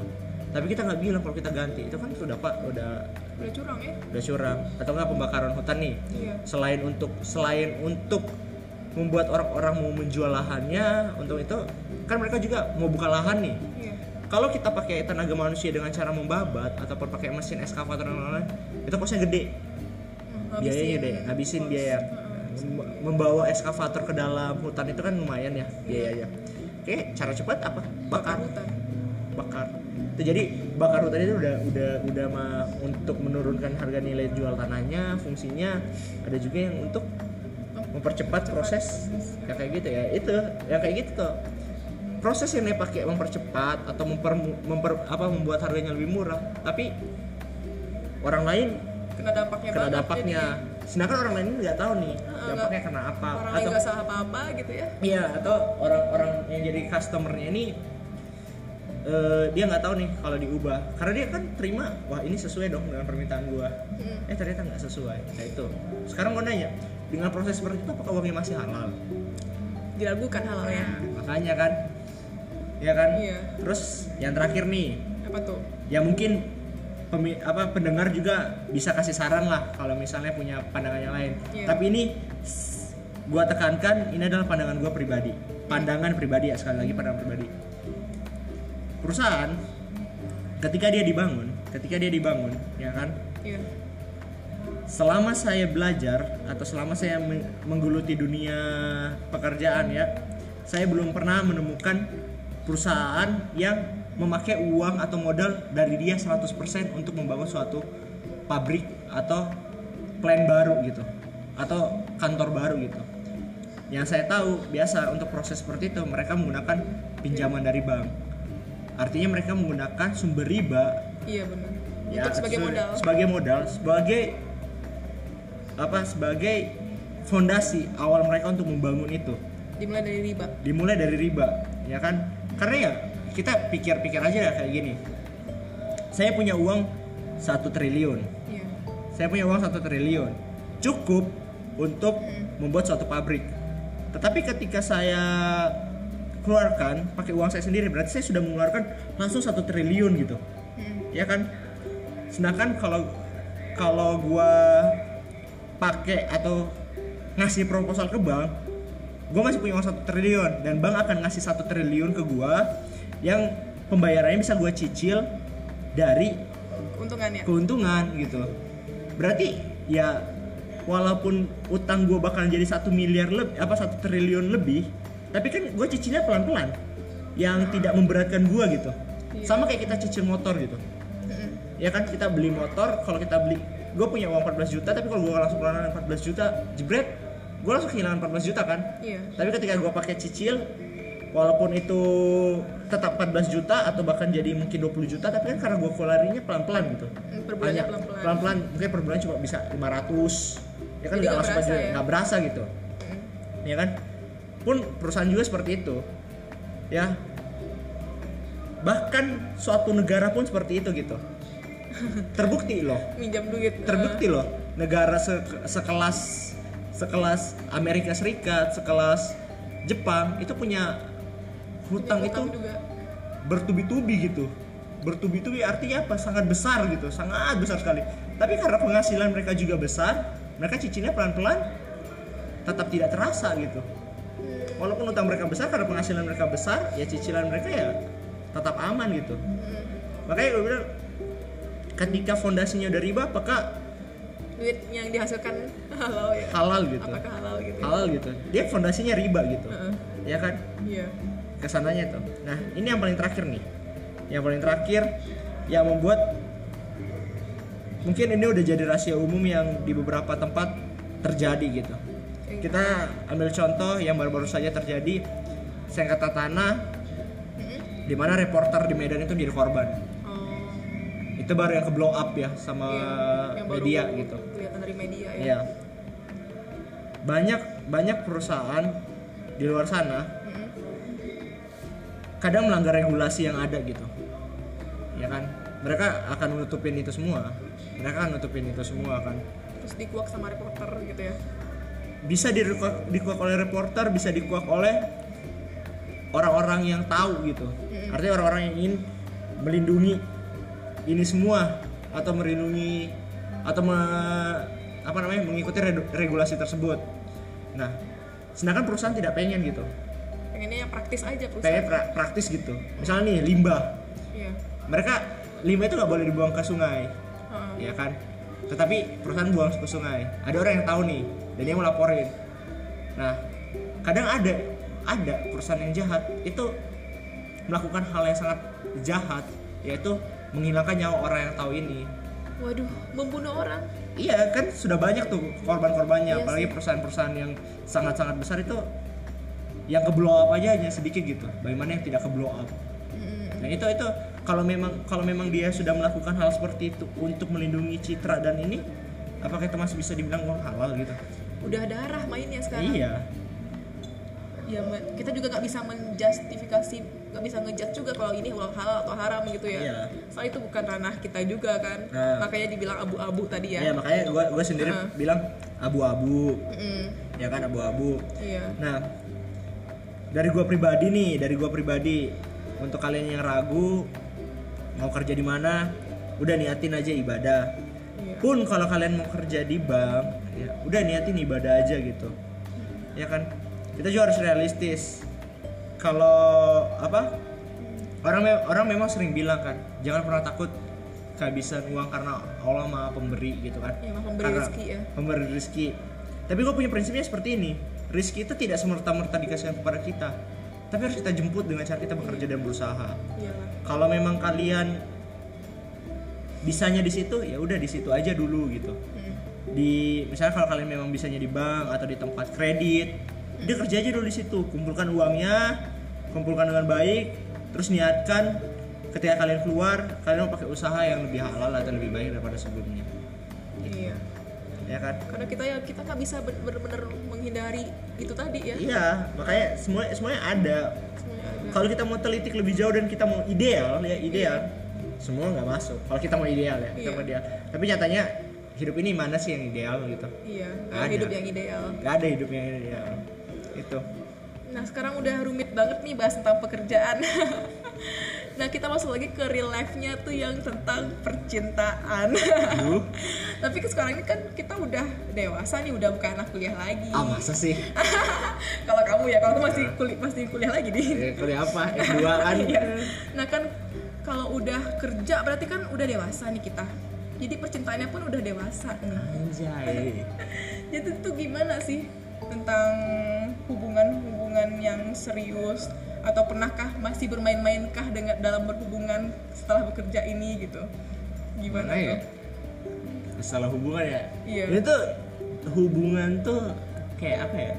tapi kita nggak bilang kalau kita ganti. Itu kan sudah pak udah udah curang ya? Udah curang. Atau nggak pembakaran hutan nih. Iya. Selain untuk selain untuk membuat orang-orang mau menjual lahannya untuk itu kan mereka juga mau buka lahan nih. Iya. Kalau kita pakai tenaga manusia dengan cara membabat ataupun pakai mesin eskavator dan lain-lain itu kosnya gede. Hmm, biayanya gede. Ngabisin kos. biaya. Membawa eskavator ke dalam hutan itu kan lumayan ya biayanya. Oke cara cepat apa? Bakar bakar. hutan. Bakar itu jadi bakar hutan itu udah udah udah mah untuk menurunkan harga nilai jual tanahnya fungsinya ada juga yang untuk mempercepat proses ya kayak gitu ya. Itu ya kayak gitu tuh. Proses yang dia pakai mempercepat atau memper, memper- apa membuat harganya lebih murah tapi orang lain kena dampaknya kena dampaknya. sedangkan orang lain nggak tahu nih Heeh, dampaknya kena apa orang yang atau nggak salah apa-apa gitu ya. Iya, atau orang-orang yang jadi customernya ini eh, dia nggak tahu nih kalau diubah, karena dia kan terima, wah ini sesuai dong dengan permintaan gua. Hmm. Eh ternyata nggak sesuai, kayak itu. Sekarang gua nanya, dengan proses seperti itu apakah uangnya masih halal? diragukan halalnya Makanya kan, ya kan. Iya. Terus yang terakhir nih, apa tuh ya mungkin pemi- apa pendengar juga bisa kasih saran lah kalau misalnya punya pandangan yang lain. Iya. Tapi ini gua tekankan ini adalah pandangan gua pribadi. Pandangan pribadi ya sekali lagi pandangan pribadi. Perusahaan ketika dia dibangun, ketika dia dibangun, ya kan? iya. Selama saya belajar atau selama saya men- menggeluti dunia pekerjaan ya saya belum pernah menemukan perusahaan yang memakai uang atau modal dari dia 100% untuk membangun suatu pabrik atau plan baru gitu atau kantor baru gitu. Yang saya tahu biasa untuk proses seperti itu mereka menggunakan pinjaman dari bank artinya mereka menggunakan sumber riba. Iya benar. Ya, untuk sebagai se- modal. sebagai modal sebagai apa sebagai fondasi awal mereka untuk membangun itu. Dimulai dari riba. Dimulai dari riba ya kan? Karena ya kita pikir-pikir aja ya kayak gini. Saya punya uang satu triliun. Iya. Saya punya uang satu triliun. Cukup untuk membuat suatu pabrik. Tetapi ketika saya keluarkan pakai uang saya sendiri berarti saya sudah mengeluarkan langsung satu triliun gitu. Hmm. ya kan? Sedangkan kalau kalau gua pakai atau ngasih proposal ke bank gua masih punya uang satu triliun dan bank akan ngasih satu triliun ke gua yang pembayarannya bisa gua cicil dari keuntungannya keuntungan gitu. Berarti ya walaupun utang gue bakal jadi satu miliar lebih apa satu triliun lebih tapi kan gue cicilnya pelan pelan yang tidak memberatkan gue gitu Iya. sama kayak kita cicil motor gitu Mm-mm. ya kan kita beli motor kalau kita beli gue punya uang 14 juta tapi kalau gue langsung keluarin 14 juta jebret gue langsung kehilangan 14 juta kan iya tapi ketika gue pakai cicil walaupun itu tetap 14 juta atau bahkan jadi mungkin 20 juta tapi kan karena gue keluarinnya pelan-pelan gitu bulannya Hanya pelan-pelan. mungkin per bulan cuma bisa 500 ya kan nggak langsung aja ya? nggak berasa gitu Mm. ya kan pun perusahaan juga seperti itu. Ya. Bahkan suatu negara pun seperti itu gitu. *laughs* Terbukti loh. Minjam duit. Terbukti loh. Negara se- sekelas sekelas Amerika Serikat sekelas Jepang itu punya hutang itu juga. bertubi-tubi gitu. Bertubi-tubi artinya apa? Sangat besar gitu. Sangat besar sekali. Tapi karena penghasilan mereka juga besar mereka cicilnya pelan-pelan tetap tidak terasa gitu walaupun utang mereka besar karena penghasilan mereka besar ya cicilan mereka ya tetap aman gitu. Makanya gue bilang ketika fondasinya udah riba apakah duit yang dihasilkan halal ya. Halal gitu. Apakah halal gitu halal gitu. Dia fondasinya riba gitu. Heeh. ya kan? Iya. Ke sananya tuh. Nah, ini yang paling terakhir nih. Yang paling terakhir yang membuat mungkin ini udah jadi rahasia umum yang di beberapa tempat terjadi gitu. Kayak Kita ambil contoh yang baru-baru saja terjadi sengketa tanah Mm-mm. di mana reporter di Medan itu menjadi korban. oh Itu baru yang ke blow up ya sama iya. Yang baru media gitu. kelihatan dari media ya Iya. Banyak banyak perusahaan di luar sana Mm-mm. kadang melanggar regulasi yang ada gitu ya kan mereka akan nutupin itu semua mereka akan nutupin itu semua kan terus dikuak sama reporter gitu ya bisa dikuak, dikuak oleh reporter bisa dikuak oleh orang-orang yang tahu gitu. Artinya orang-orang yang ingin melindungi ini semua atau melindungi atau me- apa namanya mengikuti regulasi tersebut. Nah sedangkan perusahaan tidak pengen gitu. Pengennya yang praktis aja pengen perusahaan pra- praktis gitu. Misalnya nih limbah. Iya. Mereka limbah itu nggak boleh dibuang ke sungai. Heeh. ya kan? Tetapi perusahaan buang ke sungai. Ada orang yang tahu nih dan dia mau laporin nah kadang ada ada perusahaan yang jahat itu melakukan hal yang sangat jahat yaitu menghilangkan nyawa orang yang tahu ini. Waduh membunuh orang. Iya kan sudah banyak tuh korban-korbannya Iya apalagi perusahaan-perusahaan yang sangat-sangat besar itu yang ke blow up aja hanya sedikit gitu. Bagaimana yang tidak ke blow up. Nah itu itu kalau memang kalau memang dia sudah melakukan hal seperti itu untuk melindungi citra dan ini apakah itu masih bisa dibilang uang halal gitu? Udah darah mainnya sekarang Iya. ya kita juga nggak bisa menjustifikasi nggak bisa ngejudge juga kalau ini halal atau haram gitu ya Iya. soal itu bukan ranah kita juga kan Nah. makanya dibilang abu-abu tadi ya Iya makanya gue gue sendiri Heeh. bilang abu-abu Mm-mm. ya kan abu-abu. iya Nah dari gue pribadi nih dari gue pribadi untuk kalian yang ragu mau kerja di mana udah niatin aja ibadah. iya Pun kalau kalian mau kerja di bank ya udah niatin ibadah aja gitu. Ya kan kita juga harus realistis. Kalau apa orang me- orang memang sering bilang kan jangan pernah takut kehabisan uang karena Allah maha pemberi gitu kan Ya, pemberi Karena rezeki ya. pemberi rezeki tapi gue punya prinsipnya seperti ini rezeki itu tidak semerta-merta dikasihkan kepada kita tapi harus kita jemput dengan cara kita bekerja dan berusaha Iyalah. kalau memang kalian bisanya di situ ya udah di situ aja dulu gitu. Di misalnya kalau kalian memang bisanya di bank atau di tempat kredit dia kerja aja dulu di situ kumpulkan uangnya kumpulkan dengan baik terus niatkan ketika kalian keluar kalian mau pakai usaha yang lebih halal atau lebih baik daripada sebelumnya Iya. ya kan Karena kita ya kita nggak bisa ben- bener-bener menghindari itu tadi ya. iya makanya semua semuanya ada Semuanya ada. kalau kita mau telitik lebih jauh dan kita mau ideal ya ideal semua nggak masuk kalau kita mau ideal ya kita Iya. mau ideal tapi nyatanya hidup ini mana sih yang ideal gitu Iya. Ada. Hidup yang ideal. nggak ada hidup yang ideal itu Nah sekarang udah rumit banget nih bahas tentang pekerjaan. *laughs* nah kita masuk lagi ke real life-nya tuh yang tentang percintaan. *laughs* Tapi kan sekarang ini kan kita udah dewasa nih, udah bukan anak kuliah lagi. ah masa sih *laughs* kalau kamu ya, kalau kamu masih kuliah masih kuliah lagi nih. ya, kuliah apa S2 kan Iya. Nah kan kalau udah kerja berarti kan udah dewasa nih kita. Jadi percintaannya pun udah dewasa nih. anjay *laughs* Jadi tuh gimana sih tentang hubungan-hubungan yang serius atau pernahkah masih bermain-mainkah dengan dalam berhubungan setelah bekerja ini gitu? Gimana Mana ya masalah hubungan ya Iya. ini tuh hubungan tuh kayak apa ya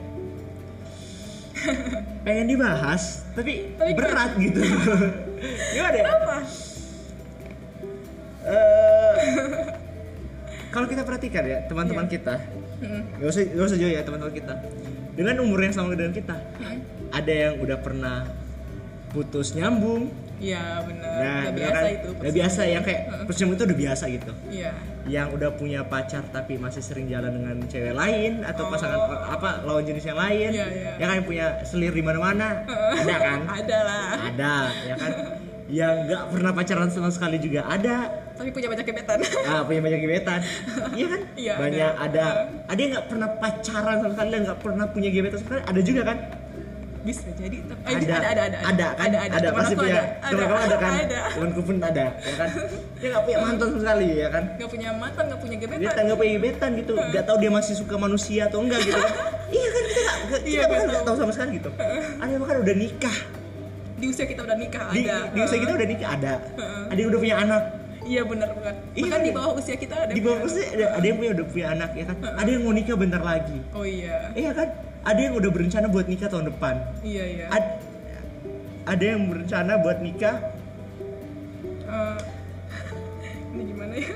*laughs* pengen dibahas tapi, Tapi berat gitu *laughs* gimana ya Apa? Kalau kita perhatikan ya teman-teman Iya. kita nggak usah nggak usah jauh ya teman-teman kita dengan umur yang sama dengan kita Hmm. ada yang udah pernah putus nyambung Iya benar. nah udah ya biasa kan? itu. udah biasa yang kayak nyambung itu udah biasa gitu Iya. yang udah punya pacar tapi masih sering jalan dengan cewek lain atau Oh. pasangan apa lawan jenis yang lain Iya, iya. yang kan punya selir di mana-mana ada kan *laughs* Ada lah. ada ya kan *laughs* yang nggak pernah pacaran sama sekali juga ada Tapi punya banyak gebetan. ah punya banyak gebetan. Iya kan? *laughs* Iya, banyak ada. ada. Ada yang nggak pernah pacaran sama sekali dan nggak pernah punya gebetan sama sekali ada juga kan? Bisa jadi. Eh, ada. ada, ada, ada, ada. Kan? Ada, ada. Teman pasti punya. ada. teman kamu ada kan? Ada. temanku pun ada ya kan? Dia nggak punya mantan sama sekali ya kan? Gak punya mantan, gak punya gebetan. dia nggak punya gebetan gitu. Nggak tahu dia masih suka manusia atau enggak gitu kan? *laughs* Iya kan? Kita nggak nggak- Iya, kita bahkan nggak nggak tahu sama sekali gitu. Ada yang bahkan udah nikah. Di usia kita udah nikah di, ada. di usia kita udah nikah ada. Ada yang udah punya anak Iya benar benar. Iya, Bahkan di iya. bawah usia kita ada. di bawah usia ada, ada yang punya udah punya anak ya kan ada yang mau nikah bentar lagi Oh iya. iya kan ada yang udah berencana buat nikah tahun depan Iya iya. Ad- ada yang berencana buat nikah Eh, *laughs* ini gimana ya?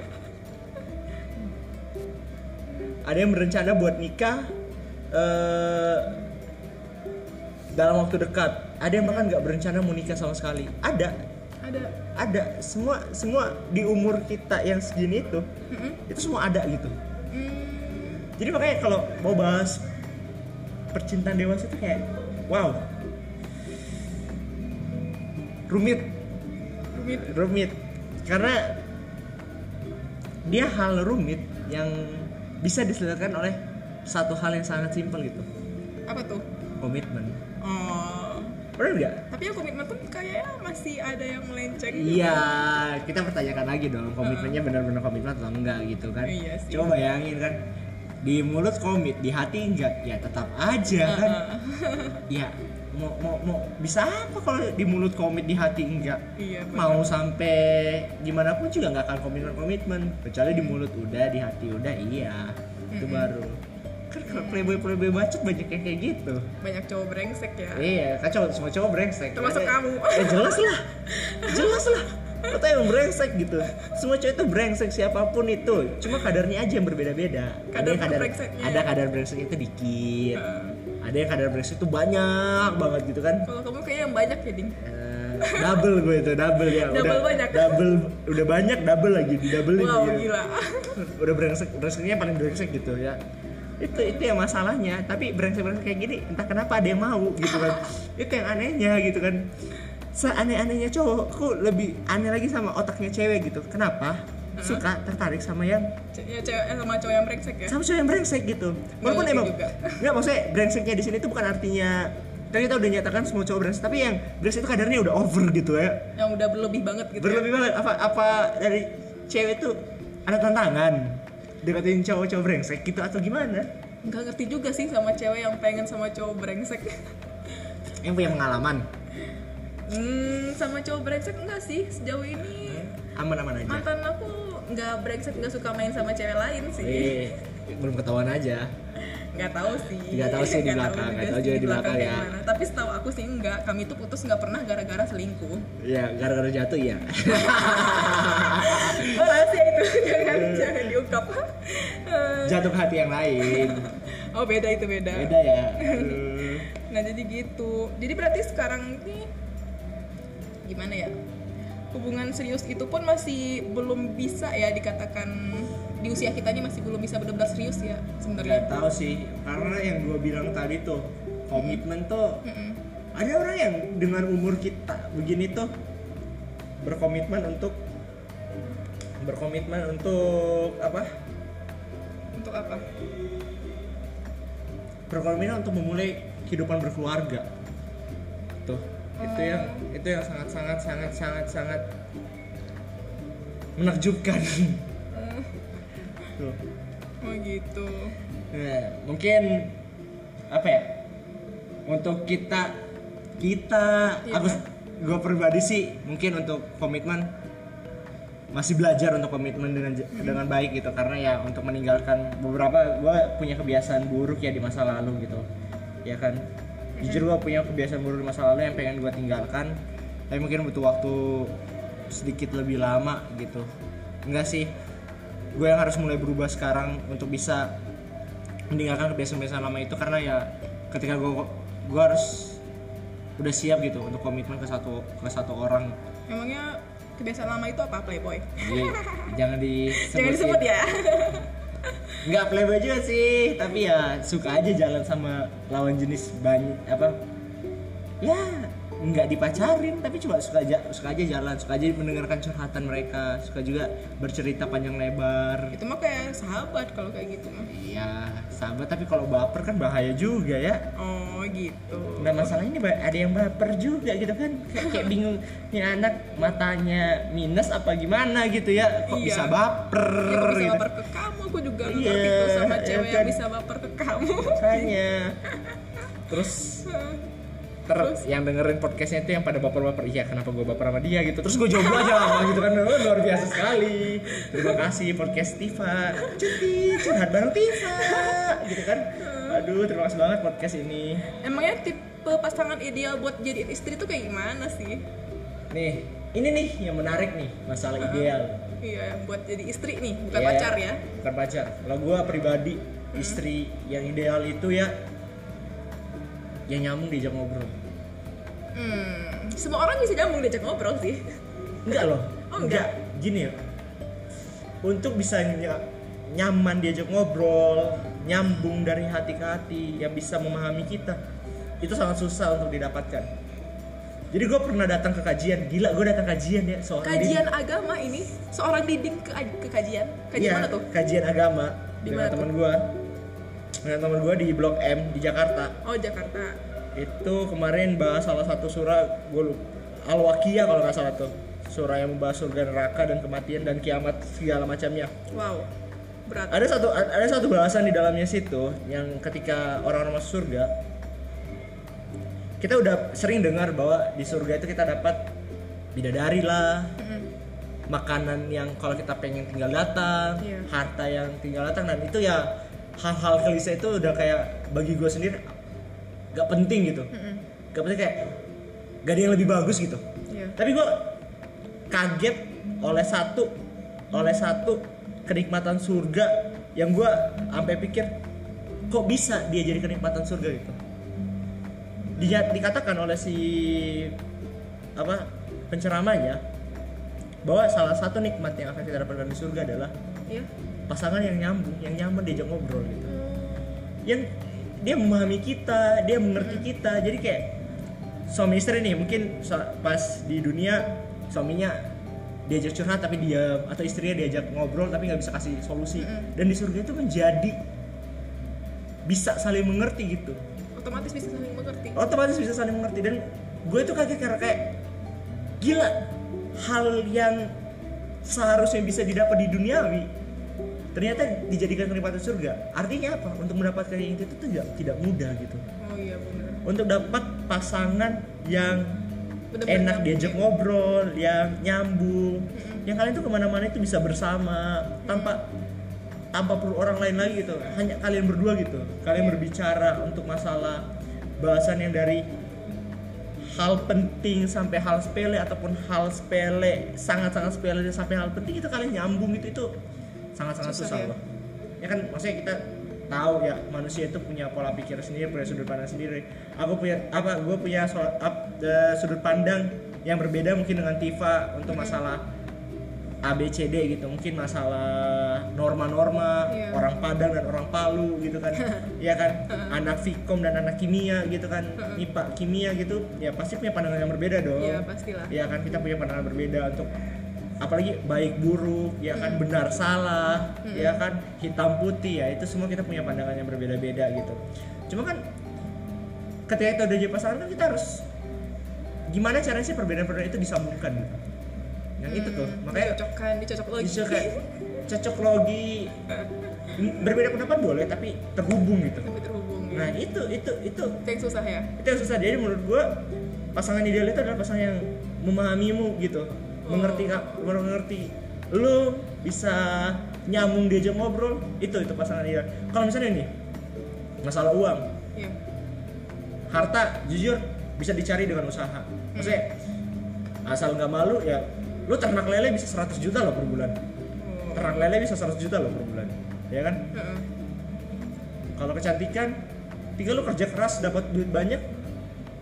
ada yang berencana buat nikah eh, dalam waktu dekat ada yang bahkan nggak berencana mau nikah sama sekali ada Ada. ada semua semua di umur kita yang segini itu Mm-mm. itu semua ada gitu Hmm, jadi makanya kalau mau bahas percintaan dewasa itu kayak wow rumit rumit. rumit karena dia hal rumit yang bisa diselesaikan oleh satu hal yang sangat simpel gitu Apa tuh? komitmen Oh. benar nggak Tapi yang komitmen pun kayaknya masih ada yang melenceng. iya kita pertanyakan lagi dong komitmennya benar-benar komitmen atau enggak gitu kan. Iya sih. coba bayangin kan di mulut komit di hati enggak ya tetap aja kan. Ya mau mau mau bisa apa kalau di mulut komit di hati enggak? Iya. mau sampai gimana pun juga nggak akan komitmen komitmen kecuali di mulut udah di hati udah iya itu baru playboy playboy bacot banyak yang kayak gitu Banyak cowok brengsek ya. iya kacau semua cowok brengsek Termasuk Ya, kamu. ya jelas lah jelas lah Kata yang brengsek gitu Semua cowok itu brengsek siapa pun itu Cuma kadarnya aja yang berbeda-beda Ada Kadar yang kadar brengseknya. Ada kadar brengsek itu dikit Heeh. Ada yang kadar brengsek itu banyak banget gitu kan Kalau kamu kayaknya yang banyak ya, Ding. Eh, double gue itu double ya Double udah banyak. double udah banyak double lagi di double Wow, gitu. gila. udah brengsek brengseknya paling brengsek gitu ya itu itu yang masalahnya. Tapi brengsek brengsek kayak gini entah kenapa ada yang mau gitu kan. *laughs* Itu yang anehnya gitu kan. Seaneh-anehnya cowok aku lebih aneh lagi sama otaknya cewek gitu. Kenapa? Suka tertarik sama yang ya cewek eh, sama cowok yang brengsek ya. sama cowok yang brengsek gitu. Walaupun emang *laughs* nggak maksudnya brengseknya di sini tuh bukan artinya kan kita udah nyatakan semua cowok brengsek tapi yang brengsek itu kadarnya udah over gitu ya. Yang udah berlebih banget gitu. berlebih banget. Apa apa dari cewek tuh ada tantangan deketin cowok-cowok brengsek gitu atau gimana? Nggak ngerti juga sih sama cewek yang pengen sama cowok brengsek. Yang punya pengalaman? Hmm sama cowok brengsek enggak sih sejauh ini? Aman-aman aja? Mantan aku nggak brengsek nggak suka main sama cewek lain sih. Eh, belum ketahuan aja nggak tahu sih. Nggak tahu sih di belakang, nggak tahu juga di belakang ya. tapi setahu aku sih enggak kami tuh putus nggak pernah gara-gara selingkuh. Ya gara-gara jatuh *laughs* ya oh rahasia itu *laughs* jangan jangan diungkap. *laughs* Jatuh hati yang lain. Oh beda itu beda. Beda ya. Aduh. nah jadi gitu. Jadi berarti sekarang ini gimana ya? Hubungan serius itu pun masih belum bisa ya dikatakan di usia kita ini masih belum bisa benar-benar serius ya sebenarnya. Tahu sih karena yang gue bilang tadi tuh komitmen tuh Mm-mm. ada orang yang dengan umur kita begini tuh berkomitmen untuk berkomitmen untuk apa? Untuk apa? Berkomitmen untuk memulai kehidupan berkeluarga. Tuh itu Oh. yang itu yang sangat sangat sangat sangat sangat menakjubkan *laughs* tuh oh gitu. Nah, mungkin apa ya? Untuk kita kita Iya. aku gue pribadi sih mungkin untuk komitmen masih belajar untuk komitmen dengan dengan baik gitu karena ya untuk meninggalkan beberapa gue punya kebiasaan buruk ya di masa lalu gitu ya kan? Jujur gue punya kebiasaan buruk di masa lalu yang pengen gue tinggalkan tapi mungkin butuh waktu sedikit lebih lama gitu. Enggak sih gue yang harus mulai berubah sekarang untuk bisa meninggalkan kebiasaan-kebiasaan lama itu karena ya ketika gue gue harus udah siap gitu untuk komitmen ke satu ke satu orang. Emangnya kebiasaan lama itu apa playboy? Jadi jangan disebut *laughs* jangan disebut ya. Nggak playboy juga sih tapi ya suka aja jalan sama lawan jenis banyak apa? Ya nggak dipacarin tapi cuma suka aja suka aja jalan suka aja mendengarkan curhatan mereka suka juga bercerita panjang lebar. Itu mah kayak sahabat kalau kayak gitu mah. Iya sahabat tapi kalau baper kan bahaya juga ya. Oh gitu. Nah masalahnya ini ada yang baper juga gitu kan. Kayak, kayak bingung nih anak matanya minus apa gimana gitu ya kok Iya. bisa baper Ya, kok bisa gitu. baper ke kamu? Aku juga Iya, ngerti sama ya cewek kan. yang bisa baper ke kamu. Makanya. *laughs* Terus ter yang dengerin podcastnya itu yang pada baper-baper iya kenapa gue baper sama dia? gitu. Terus gue jawab aja apa gitu kan. Oh, luar biasa sekali. Terima kasih podcast Tifa. Cuti curhat bareng Tifa gitu kan. Aduh terima kasih banget podcast ini. Emangnya tipe pasangan ideal buat jadi istri tuh kayak gimana sih? Nih ini nih yang menarik nih masalah ideal. Iya buat jadi istri nih bukan Iya, pacar ya? bukan pacar. Kalau gue pribadi istri yang ideal itu ya yang nyambung diajak ngobrol. Hmm semua orang bisa nyambung diajak ngobrol sih. Enggak. loh. Oh, enggak? gini ya. Untuk bisa ny- nyaman diajak ngobrol nyambung dari hati ke hati yang bisa memahami kita itu sangat susah untuk didapatkan. Jadi gue pernah datang ke kajian. Gila gue datang kajian ya seorang kajian agama ini seorang diding ke, ke kajian? Kajian Iya, mana tuh? kajian agama Di dengan mana teman gue dengan teman gue di blok M di Jakarta. Oh Jakarta. Itu kemarin bahas salah satu surah gue lupa Al-Waqiah kalau nggak salah tuh. Surah yang membahas surga neraka dan kematian dan kiamat segala macamnya. Wow berat. Ada satu ada satu bahasan di dalamnya situ yang ketika orang-orang masuk surga kita udah sering dengar bahwa di surga itu kita dapat bidadari lah makanan yang kalau kita pengen tinggal datang Iya. harta yang tinggal datang dan itu ya hal-hal klise itu udah kayak bagi gue sendiri gak penting gitu Mm-mm. gak penting kayak gak ada yang lebih bagus gitu Iya. tapi gue kaget oleh satu oleh satu kenikmatan surga yang gue sampai pikir kok bisa dia jadi kenikmatan surga gitu dia dikatakan oleh si apa penceramanya bahwa salah satu nikmat yang akan kita dapatkan di surga adalah Iya. Pasangan yang nyambung yang nyaman diajak ngobrol gitu. Yang dia memahami kita dia mengerti kita. Jadi kayak suami istri nih mungkin pas di dunia suaminya diajak curhat tapi dia atau istrinya diajak ngobrol tapi nggak bisa kasih solusi. Mm-mm. dan di surga itu menjadi bisa saling mengerti gitu. Otomatis bisa saling mengerti. Otomatis bisa saling mengerti. Dan gue tuh kaget karena kayak gila hal yang seharusnya bisa didapat di duniawi ternyata dijadikan kenikmatan surga. Artinya apa? Untuk mendapatkan yang itu tuh tidak tidak mudah gitu. Oh iya benar untuk dapat pasangan yang Bener-bener enak nyambung diajak ya. ngobrol yang nyambung. Yang kalian tuh ke mana-mana itu bisa bersama tanpa tanpa perlu orang lain lagi gitu. Hanya kalian berdua gitu. Kalian berbicara untuk masalah bahasan yang dari hal penting sampai hal sepele ataupun hal sepele sangat-sangat sepele sampai hal penting itu kalian nyambung gitu. Itu sangat-sangat Susah susah, ya? loh. Ya kan maksudnya kita tahu ya manusia itu punya pola pikir sendiri punya sudut pandang sendiri. Aku punya apa gue punya so, ap- eh, sudut pandang yang berbeda mungkin dengan Tifa untuk masalah ABCD gitu. Mungkin masalah norma-norma Iya. orang Padang dan orang Palu gitu kan. *laughs* Ya kan? Anak Fikom dan anak kimia gitu kan. IPA kimia gitu. Ya pasti punya pandangan yang berbeda dong. Iya pastilah. ya kan? Kita punya pandangan berbeda untuk apalagi baik buruk ya kan benar salah ya kan hitam putih ya itu semua kita punya pandangan yang berbeda-beda gitu. Cuma kan ketika kita udah jadi pasangan kan kita harus gimana caranya sih perbedaan-perbedaan itu disambungkan gitu? Yang itu tuh makanya dicocokkan dicocok lagi. bisa kayak cocok logi *laughs* berbeda pendapat boleh tapi terhubung gitu. Tapi terhubung ya. nah itu itu itu. Itu yang susah ya? Itu yang susah. Jadi menurut gua pasangan ideal itu adalah pasangan yang memahamimu gitu mengerti ka- mengerti lu bisa nyambung diajak ngobrol itu itu pasangan ideal kalau misalnya nih masalah uang. Iya. Harta jujur bisa dicari dengan usaha. Maksudnya asal nggak malu ya lu ternak lele bisa 100 juta loh per bulan. Oh. ternak lele bisa 100 juta loh per bulan. Ya kan? Heeh. kalau kecantikan tinggal lu kerja keras dapat duit banyak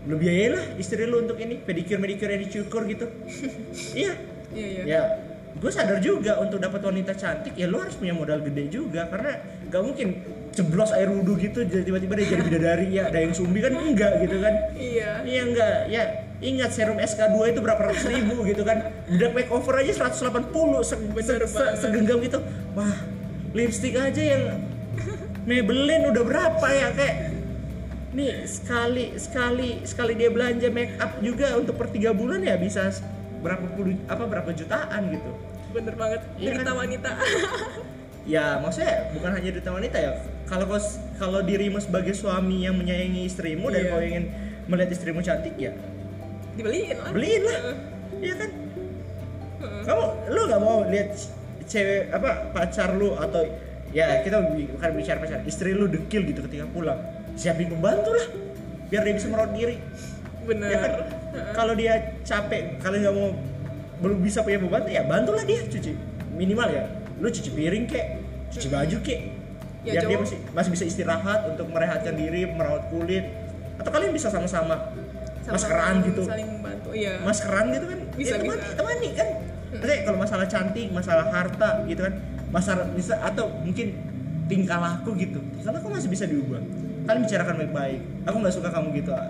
lu biayain lah istri lu untuk ini pedikir medikir yang dicukur gitu. *laughs* Iya. Iya iya. Ya. Gue sadar juga untuk dapat wanita cantik ya lu harus punya modal gede juga karena gak mungkin ceblos air wudhu gitu jadi tiba-tiba dia jadi bidadari ya ada yang sumbi kan enggak gitu kan. Iya. Iya enggak ya. Ingat serum SK2 itu berapa ratus ribu gitu kan. Udah makeover aja 180 se se- se- segenggam gitu. Wah lipstick aja yang Maybelline udah berapa ya kayak nih sekali sekali sekali dia belanja make up juga untuk per tiga bulan ya bisa berapa puluh apa berapa jutaan gitu. Bener banget Iya cerita kan? wanita. *laughs* Ya maksudnya bukan hanya duta wanita ya kalau kalau dirimu sebagai suami yang menyayangi istrimu dan Iya. kau ingin melihat istrimu cantik ya. Dibeliin lah. Beliin lah. Iya kan? Heeh. kamu lu nggak mau lihat cewek apa pacar lu atau ya kita bukan bicara pacar istri lu dekil gitu ketika pulang siapin pembantu lah biar dia bisa merawat diri. Bener ya kan? Kalau dia capek kalian nggak mau belum bisa punya pembantu ya bantulah dia cuci. Minimal ya lu cuci piring kek cuci baju kek. Ya, biar dia cowok- masih masih bisa istirahat untuk merehatkan diri merawat kulit. Atau kalian bisa sama-sama. Maskeran gitu. saling membantu iya. Maskeran gitu kan? Bisa, ya, temani, bisa. temani kan? Maksudnya kalau masalah cantik masalah harta gitu kan? Masalah bisa atau mungkin tingkah laku gitu. Tingkah laku masih bisa diubah kalian bicarakan baik-baik. Aku nggak suka kamu gitu ah.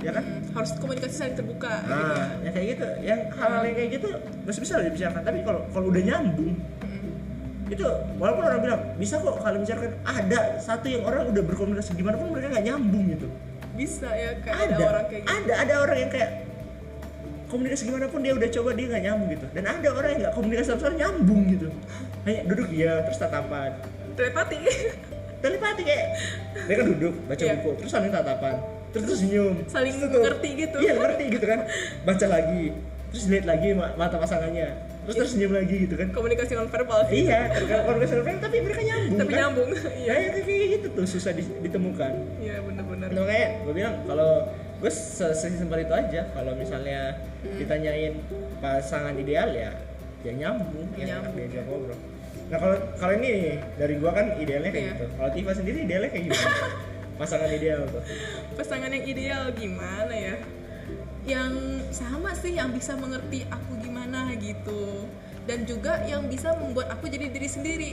ya kan? Hmm, harus komunikasi saling terbuka gitu. nah yang kayak gitu. Yang hal-hal yang kayak gitu masih bisa dibicarakan. Tapi kalau kalau udah nyambung Hmm. itu walaupun orang bilang bisa kok kalian bicarakan ada satu yang orang udah berkomunikasi gimana pun mereka nggak nyambung gitu. Bisa ya kayak ada, ada orang kayak gitu. ada ada orang yang kayak komunikasi gimana pun dia udah coba dia nggak nyambung gitu. Dan ada orang yang nggak komunikasi sama sekali nyambung gitu. Hanya duduk dia terus tatapan. Telepati *laughs* telepati kayak mereka duduk baca Iya. buku terus saling tatapan terus terus senyum. Saling Terus tuh- ngerti gitu. iya ngerti gitu kan. Baca lagi terus lihat lagi ma- mata pasangannya. Terus terus senyum lagi gitu kan. Komunikasi non verbal sih. Iya komunikasi non verbal, tapi mereka nyambung tapi kan? nyambung ya iya itu kayak gitu tuh susah di- ditemukan. Iya bener-bener Nah, makanya gue bilang kalau gue se- sesimpel itu aja. Kalau misalnya ditanyain pasangan ideal ya ya nyambung ya enak Nyambung, diajak ngobrol nah kalau kalau ini dari gue kan idealnya kayak Iya. gitu. Kalau Tifa sendiri idealnya kayak gimana? *laughs* Pasangan ideal tuh. Pasangan yang ideal gimana ya? Yang sama sih yang bisa mengerti aku gimana gitu. Dan juga yang bisa membuat aku jadi diri sendiri.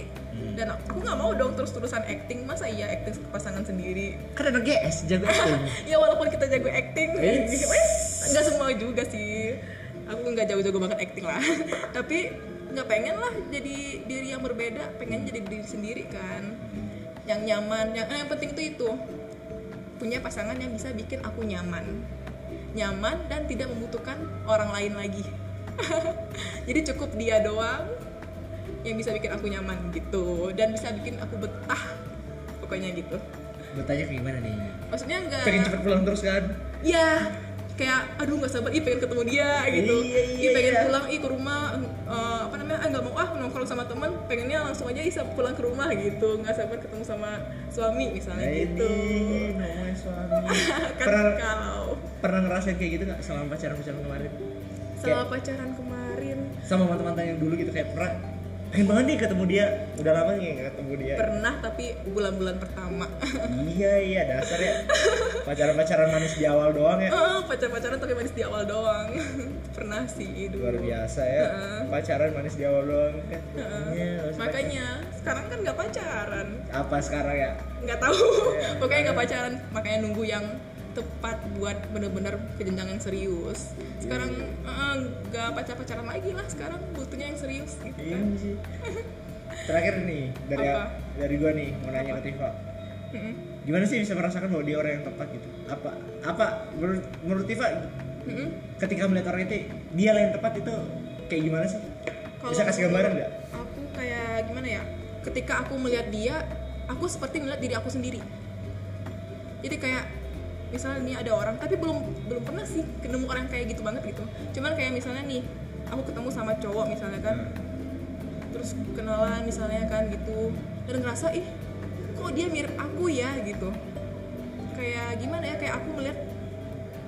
Dan aku nggak mau dong terus-terusan acting. Masa iya acting ke pasangan sendiri? Ada GS jago acting. *laughs* Ya walaupun kita jago acting. Eh, *laughs* nggak semua juga sih. Aku nggak jago-jago banget acting lah. Tapi nggak pengen lah jadi diri yang berbeda pengen jadi diri sendiri kan. Yang nyaman yang eh, yang penting itu itu. Punya pasangan yang bisa bikin aku nyaman. Nyaman dan tidak membutuhkan orang lain lagi. *laughs* Jadi cukup dia doang yang bisa bikin aku nyaman gitu. Dan bisa bikin aku betah pokoknya gitu. Kayak gimana nih? maksudnya enggak Pengen cepet pulang terus kan? ya kayak aduh nggak sabar ih pengen ketemu dia gitu Iya, iya, ih pengen iya. pulang ih ke rumah eh, apa namanya ah nggak mau ah nongkrong sama teman pengennya langsung aja bisa pulang ke rumah gitu nggak sabar ketemu sama suami misalnya Nah gitu ini suami. *laughs* kan pernah kalau pernah ngerasain kayak gitu nggak selama pacaran pacaran kemarin? selama pacaran kemarin Sama mantan-mantan yang dulu gitu kayak pernah pengen banget nih ketemu dia. Udah lama nih nggak ketemu dia. Pernah tapi bulan-bulan pertama. Iya iya dasar ya. Pacaran-pacaran manis di awal doang ya. Eh, pacar-pacaran tapi manis di awal doang. *laughs* Pernah sih dulu. Luar biasa ya. Heeh. pacaran manis di awal doang. Kan. Iya, harus makanya sekarang kan nggak pacaran. Pacaran. apa sekarang ya? Nggak tahu. Iya, pokoknya nggak pacaran. Makanya nunggu yang tepat buat bener-bener ke jenjang yang serius. Sekarang Iya. eh, nggak pacar-pacaran lagi lah sekarang butuhnya yang serius gitu iya kan. terakhir nih dari Apa? dari gua nih mau nanya ke Tifa gimana sih bisa merasakan bahwa dia orang yang tepat gitu? Apa apa menurut menurut Tifa Mm-mm. ketika melihat orang itu dia lah yang tepat itu kayak gimana sih? Kalau bisa kasih gambaran nggak? aku kayak gimana ya? Ketika aku melihat dia aku seperti melihat diri aku sendiri. Jadi kayak misalnya nih ada orang tapi belum belum pernah sih ketemu orang kayak gitu banget gitu. Cuman kayak misalnya nih aku ketemu sama cowok misalnya kan. Terus kenalan misalnya kan gitu. Dan ngerasa ih kok dia mirip aku ya? gitu. Kayak gimana ya kayak aku melihat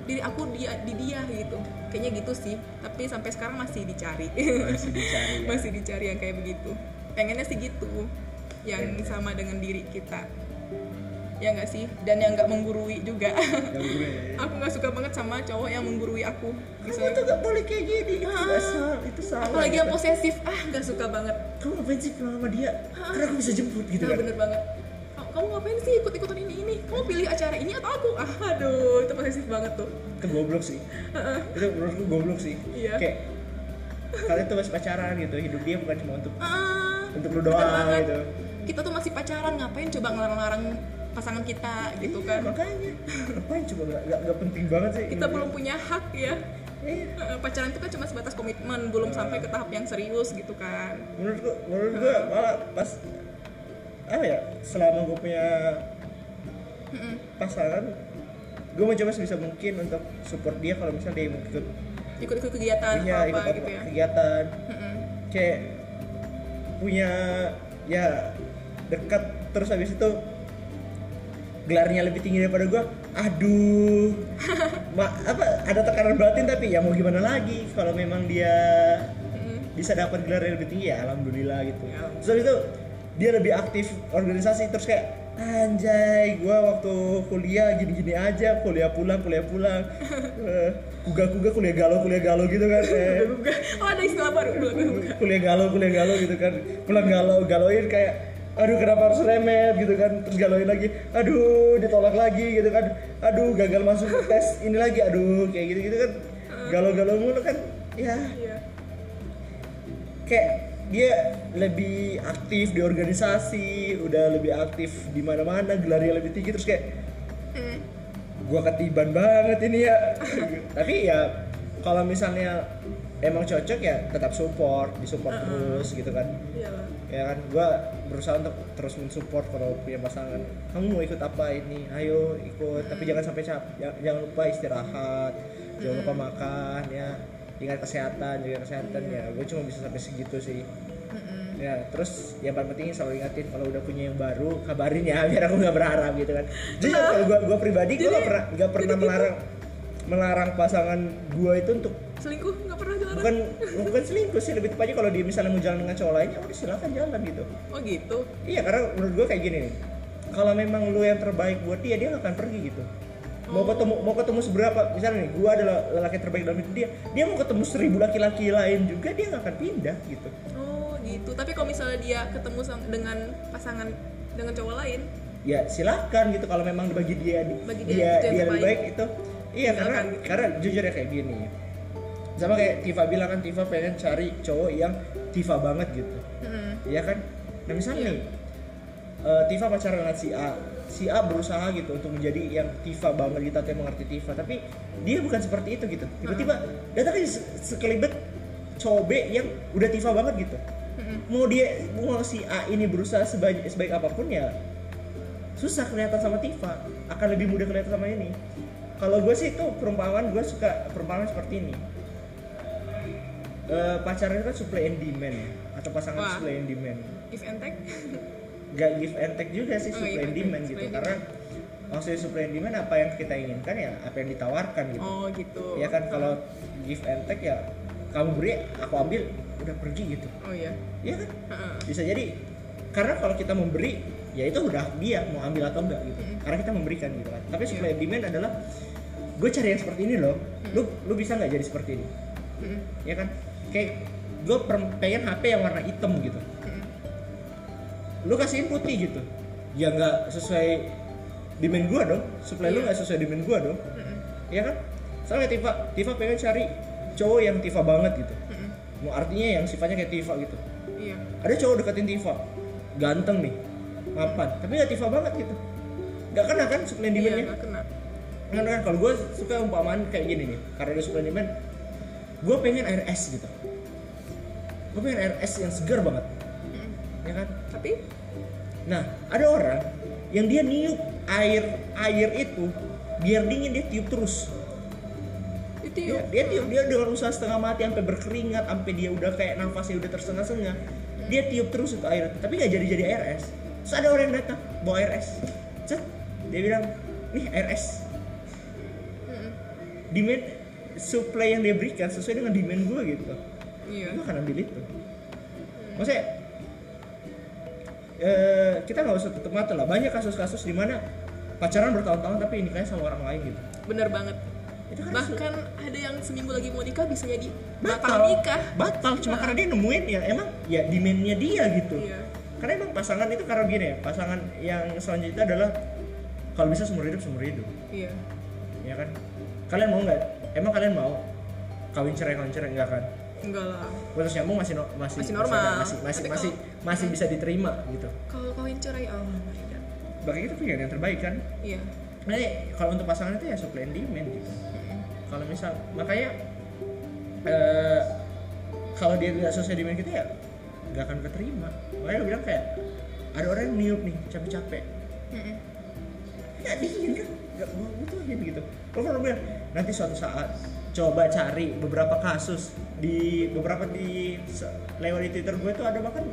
diri aku dia di dia gitu. Kayaknya gitu sih tapi sampai sekarang masih dicari. Masih dicari ya. *laughs* masih dicari yang kayak begitu. Pengennya sih gitu yang sama dengan diri kita ya nggak sih? Dan yang nggak menggurui juga. Yang gue ya. *laughs* aku nggak suka banget sama cowok yang menggurui aku. Kamu tuh gak boleh kayak gini? Itu Ah. gak salah itu salah. Apalagi yang posesif. Ah nggak suka banget. Kamu ngapain sih kenal sama dia? Karena aku bisa jemput gitu nah kan? bener banget. "Kamu- ngapain sih ikut-ikutan ini ini? Kamu pilih acara ini atau aku? Ah, aduh itu posesif banget tuh. Itu goblok sih. Itu menurutku goblok sih. Iya. kayak kalian tuh masih pacaran gitu hidup dia bukan cuma untuk ah. untuk lu doang gitu. Kita tuh masih pacaran ngapain coba ngelarang-larang pasangan kita gitu kan. makanya. Ngapain coba? Gak, gak, gak penting banget sih. Kita belum punya hak ya. Iya. Eh, pacaran itu kan cuma sebatas komitmen belum sampai ke tahap yang serius gitu kan. Menurutku menurut gua malah pas apa ya selama gue punya pasangan gue mencoba sebisa mungkin untuk support dia kalau misalnya dia mau ikut. Ikut-ikut kegiatan iya, apa, ikut apa, gitu ya. kegiatan. Mm-mm. kayak punya ya dekat terus habis itu gelarnya lebih tinggi daripada gua aduh. *laughs* Ma apa ada tekanan batin tapi ya mau gimana lagi? Kalau memang dia bisa dapat gelar yang lebih tinggi ya alhamdulillah gitu. Ya. habis itu dia lebih aktif organisasi terus kayak anjay gua waktu kuliah gini-gini aja kuliah pulang kuliah pulang. *laughs* Eh, kuga-kuga kuliah galau kuliah galau gitu kan. Eh. Oh ada istilah baru kuliah galau kuliah galau gitu kan. Pulang galau galauin kayak aduh kenapa harus remet gitu kan? Terus galauin lagi. Aduh ditolak lagi gitu kan. Aduh gagal masuk tes ini lagi. Aduh kayak gitu gitu kan. Galau galau mulu kan. Ya. Iya. Kayak dia lebih aktif di organisasi udah lebih aktif di mana mana gelarnya lebih tinggi terus kayak Mm. gua ketiban banget ini ya. *laughs* Tapi ya kalau misalnya emang cocok ya tetap support disupport terus gitu kan. Iyalah ya kan gua berusaha untuk terus mensupport kalau punya pasangan. Kamu mau ikut apa ini? Ayo ikut tapi jangan sampai capek jangan, lupa istirahat jangan lupa makan ya. Ingat kesehatan jaga kesehatan ya. Gue cuma bisa sampai segitu sih. Ya terus yang paling penting selalu ingatin kalau udah punya yang baru kabarin ya *laughs* biar aku nggak berharap gitu kan. Jadi kalau gua gua pribadi gua nggak pernah nggak pernah melarang melarang pasangan gua itu untuk selingkuh bukan bukan selingkuh sih lebih tepatnya kalau dia misalnya mau jalan dengan cowok lainnya udah silakan jalan gitu. Oh gitu? Iya karena menurut gua kayak gini nih. Kalau memang lu yang terbaik buat dia dia nggak akan pergi gitu. Mau ketemu mau ketemu seberapa misalnya nih gua adalah lelaki terbaik dalam hidup dia dia mau ketemu seribu laki-laki lain juga dia nggak akan pindah gitu. Oh gitu. Tapi kalau misalnya dia ketemu dengan pasangan dengan cowok lain? Ya silakan gitu. Kalau memang bagi dia Bagi dia dia dia, lebih baik itu iya karena Silakan gitu. karena jujur ya kayak gini sama kayak Tifa bilang kan Tifa pengen cari cowok yang Tifa banget gitu. Iya kan? Nah misalnya Iya. nih eh, Tifa pacaran dengan si A. Si A berusaha gitu untuk menjadi yang Tifa banget gitu atau yang mengerti Tifa. Tapi dia bukan seperti itu gitu. Tiba-tiba datang aja se- sekelibet cowok B yang udah Tifa banget gitu. Mm-mm. mau dia mau si A ini berusaha sebaik sebaik apa pun ya susah kelihatan sama Tifa. Akan lebih mudah kelihatan sama ini. Kalau gue sih itu perumpamaan gue suka perumpamaan seperti ini Eh, pacaran itu kan supply and demand ya atau pasangan Wah. supply and demand Give and take. gak give and take juga sih Oh, supply and demand supply gitu and karena maksudnya supply and demand apa yang kita inginkan ya apa yang ditawarkan gitu Oh gitu. ya kan kalau give and take ya kamu beri aku ambil udah pergi gitu Oh iya. ya kan Heeh. bisa jadi karena kalau kita memberi ya itu udah dia mau ambil atau enggak gitu Mm-mm. karena kita memberikan gitu kan tapi Iya. supply and demand adalah gue cari yang seperti ini loh lu lu bisa nggak jadi seperti ini Mm-mm. ya kan kayak gue pengen HP yang warna hitam gitu. Lu kasihin putih gitu. Ya nggak sesuai demand gue dong. Supply lu Iya. nggak sesuai demand gue dong. Mm-mm. ya kan? Soalnya Tifa Tifa pengen cari cowok yang Tifa banget gitu. Mm-mm. mau artinya yang sifatnya kayak Tifa gitu. Iya. ada cowok deketin Tifa. Ganteng nih. Mapan. Tapi nggak Tifa banget gitu. Nggak kena kan supply and demandnya? Nggak kena. kan kalau gue suka umpamaan kayak gini nih. Karena dia supply and demand gue pengen air es gitu. Gue pengen air es yang segar banget. Mm-mm. ya kan? Tapi? Nah ada orang yang dia niup air air itu biar dingin dia tiup terus. Dia, dia tiup dia dengan usaha setengah mati sampai berkeringat sampai dia udah kayak nafasnya udah tersengah-sengah dia tiup terus itu air tapi nggak jadi jadi air es. Terus ada orang yang datang bawa air es. Cet, dia bilang nih air es. Demand supply yang dia berikan sesuai dengan demand gue gitu Iya. gue akan ambil itu maksudnya eh, kita nggak usah tutup mata lah banyak kasus-kasus di mana pacaran bertahun-tahun tapi nikahnya sama orang lain gitu Bener banget. itu kan Bahkan ada yang seminggu lagi mau nikah bisa jadi batal batal nikah. batal cuma Nah. karena dia nemuin ya emang ya demandnya dia gitu Iya. karena emang pasangan itu karena gini ya pasangan yang selanjutnya adalah kalau bisa seumur hidup seumur hidup Iya. ya kan kalian mau nggak? Emang kalian mau? Kawin cerai kawin cerai enggak kan? Enggak lah. putus nyambung masih no- masih Masih normal. masih masih Tapi masih kalau- masih bisa diterima gitu. Kalau kawin cerai, oh my god. bagi kita pilihan yang terbaik kan? Iya. nah kalau untuk pasangan itu ya supply and demand gitu. Kalau misal makanya eh, kalau dia tidak sesuai demand kita ya nggak akan keterima. Makanya gue bilang kayak ada orang yang niup nih capek-capek. Nggak dingin kan? Nggak butuhin gitu. Kalau kalau bilang nanti suatu saat coba cari beberapa kasus di beberapa di lewat di twitter gue tuh ada bahkan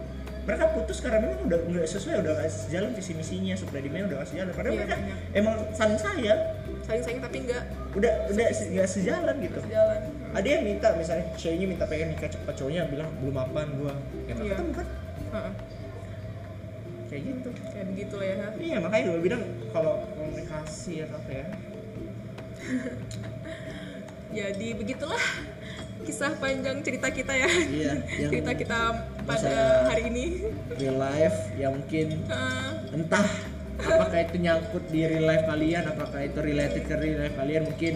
mereka putus karena memang udah nggak sesuai udah nggak sejalan visi misinya supply demand udah nggak sejalan padahal Iya, mereka banyak. emang saling sayang Saling sayang tapi enggak udah udah se- nggak sejalan gitu sejalan. ada yang minta misalnya ceweknya minta pengen nikah cepat cowoknya bilang belum mapan gua ya nggak Iya. ketemu kan Heeh. kayak gitu Kayak begitu lah ya. iya makanya gue bilang kalau komunikasi atau apa ya *laughs* Jadi begitulah kisah panjang cerita kita ya. iya *laughs* yang cerita kita pada hari ini. real life yang mungkin Heeh. entah apakah itu nyangkut di real life kalian apakah itu related ke real life kalian mungkin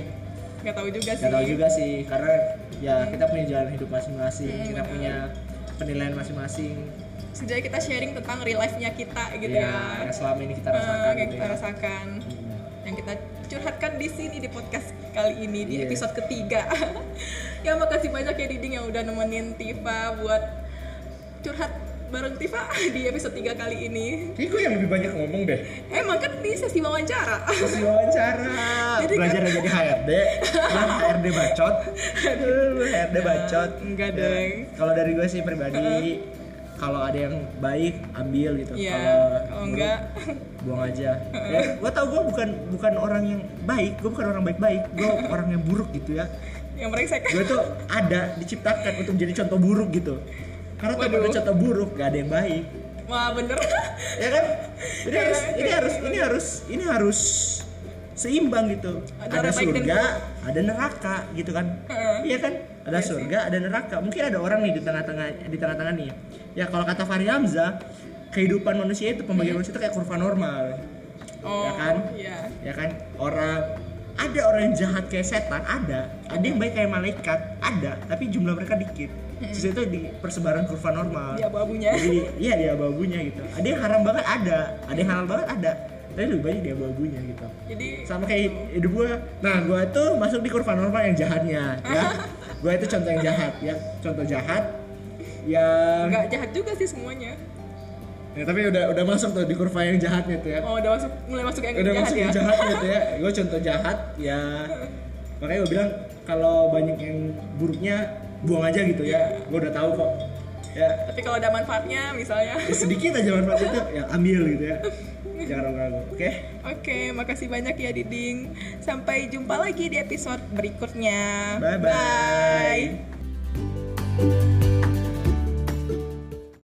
nggak tahu juga sih. nggak tahu juga sih karena ya kita punya jalan hidup masing-masing Hmm, kita punya penilaian masing-masing Setidaknya kita sharing tentang real life-nya kita gitu ya, ya. yang selama ini kita rasakan yang gitu kita ya. rasakan. Yang kita curhatkan di sini di podcast kali ini di Iya. episode ketiga. *laughs* ya makasih banyak ya Diding yang udah nemenin Tifa buat curhat bareng Tifa *laughs* di episode 3 kali ini. Kayaknya gue yang lebih banyak ngomong deh Emang kan di sesi wawancara. Terus wawancara *laughs* Jadi Belajar kan- jadi HRD Lah HRD bacot Aduh, HRD bacot enggak Ya, deng. Kalau dari gue sih pribadi Kalau ada yang baik ambil gitu Iya, Kalau enggak Buang aja. Ya, Gue tau gue bukan bukan orang yang baik Gue bukan orang baik-baik Gue orang yang buruk gitu ya. Yang brengsek. Gue tuh ada diciptakan untuk menjadi contoh buruk gitu. Karena Waduh. ada contoh buruk gak ada yang baik. Wah bener. ya kan? Ini harus ini harus ini harus ini harus seimbang gitu. Ada ada, baik surga ada neraka gitu kan. Iya kan? Ada surga ada neraka. Mungkin ada orang nih di tengah-tengah di tengah-tengah nih. Ya kalau kata Fahri Hamzah kehidupan manusia itu pembagian manusia itu kayak kurva normal. Oh, Ya kan? Iya. ya kan? Orang ada orang yang jahat kayak setan ada. Ada yang baik kayak malaikat ada. Tapi jumlah mereka dikit. Terus itu di persebaran kurva normal. Di abu-abunya. jadi iya di abu-abunya gitu. Ada yang haram banget ada. Ada yang halal banget ada. Tapi lebih banyak di abu-abunya gitu. Jadi sama kayak hidup gua. Nah gua tuh masuk di kurva normal yang jahatnya ya. *laughs* Gue itu contoh yang jahat ya. Contoh jahat yang nggak jahat juga sih semuanya ya, tapi udah udah masuk tuh di kurva yang jahatnya tuh ya. Oh udah masuk mulai masuk yang udah jahat masuk ya? yang jahatnya tuh ya. *laughs* Gue contoh jahat ya. Makanya gue bilang kalau banyak yang buruknya buang aja gitu ya. Gue udah tahu kok. Ya. Tapi kalau ada manfaatnya misalnya. Ya sedikit aja manfaatnya tuh ya ambil gitu ya. *laughs* Jangan ragu-ragu oke? Oke, makasih banyak ya Diding. Sampai jumpa lagi di episode berikutnya. Bye-bye.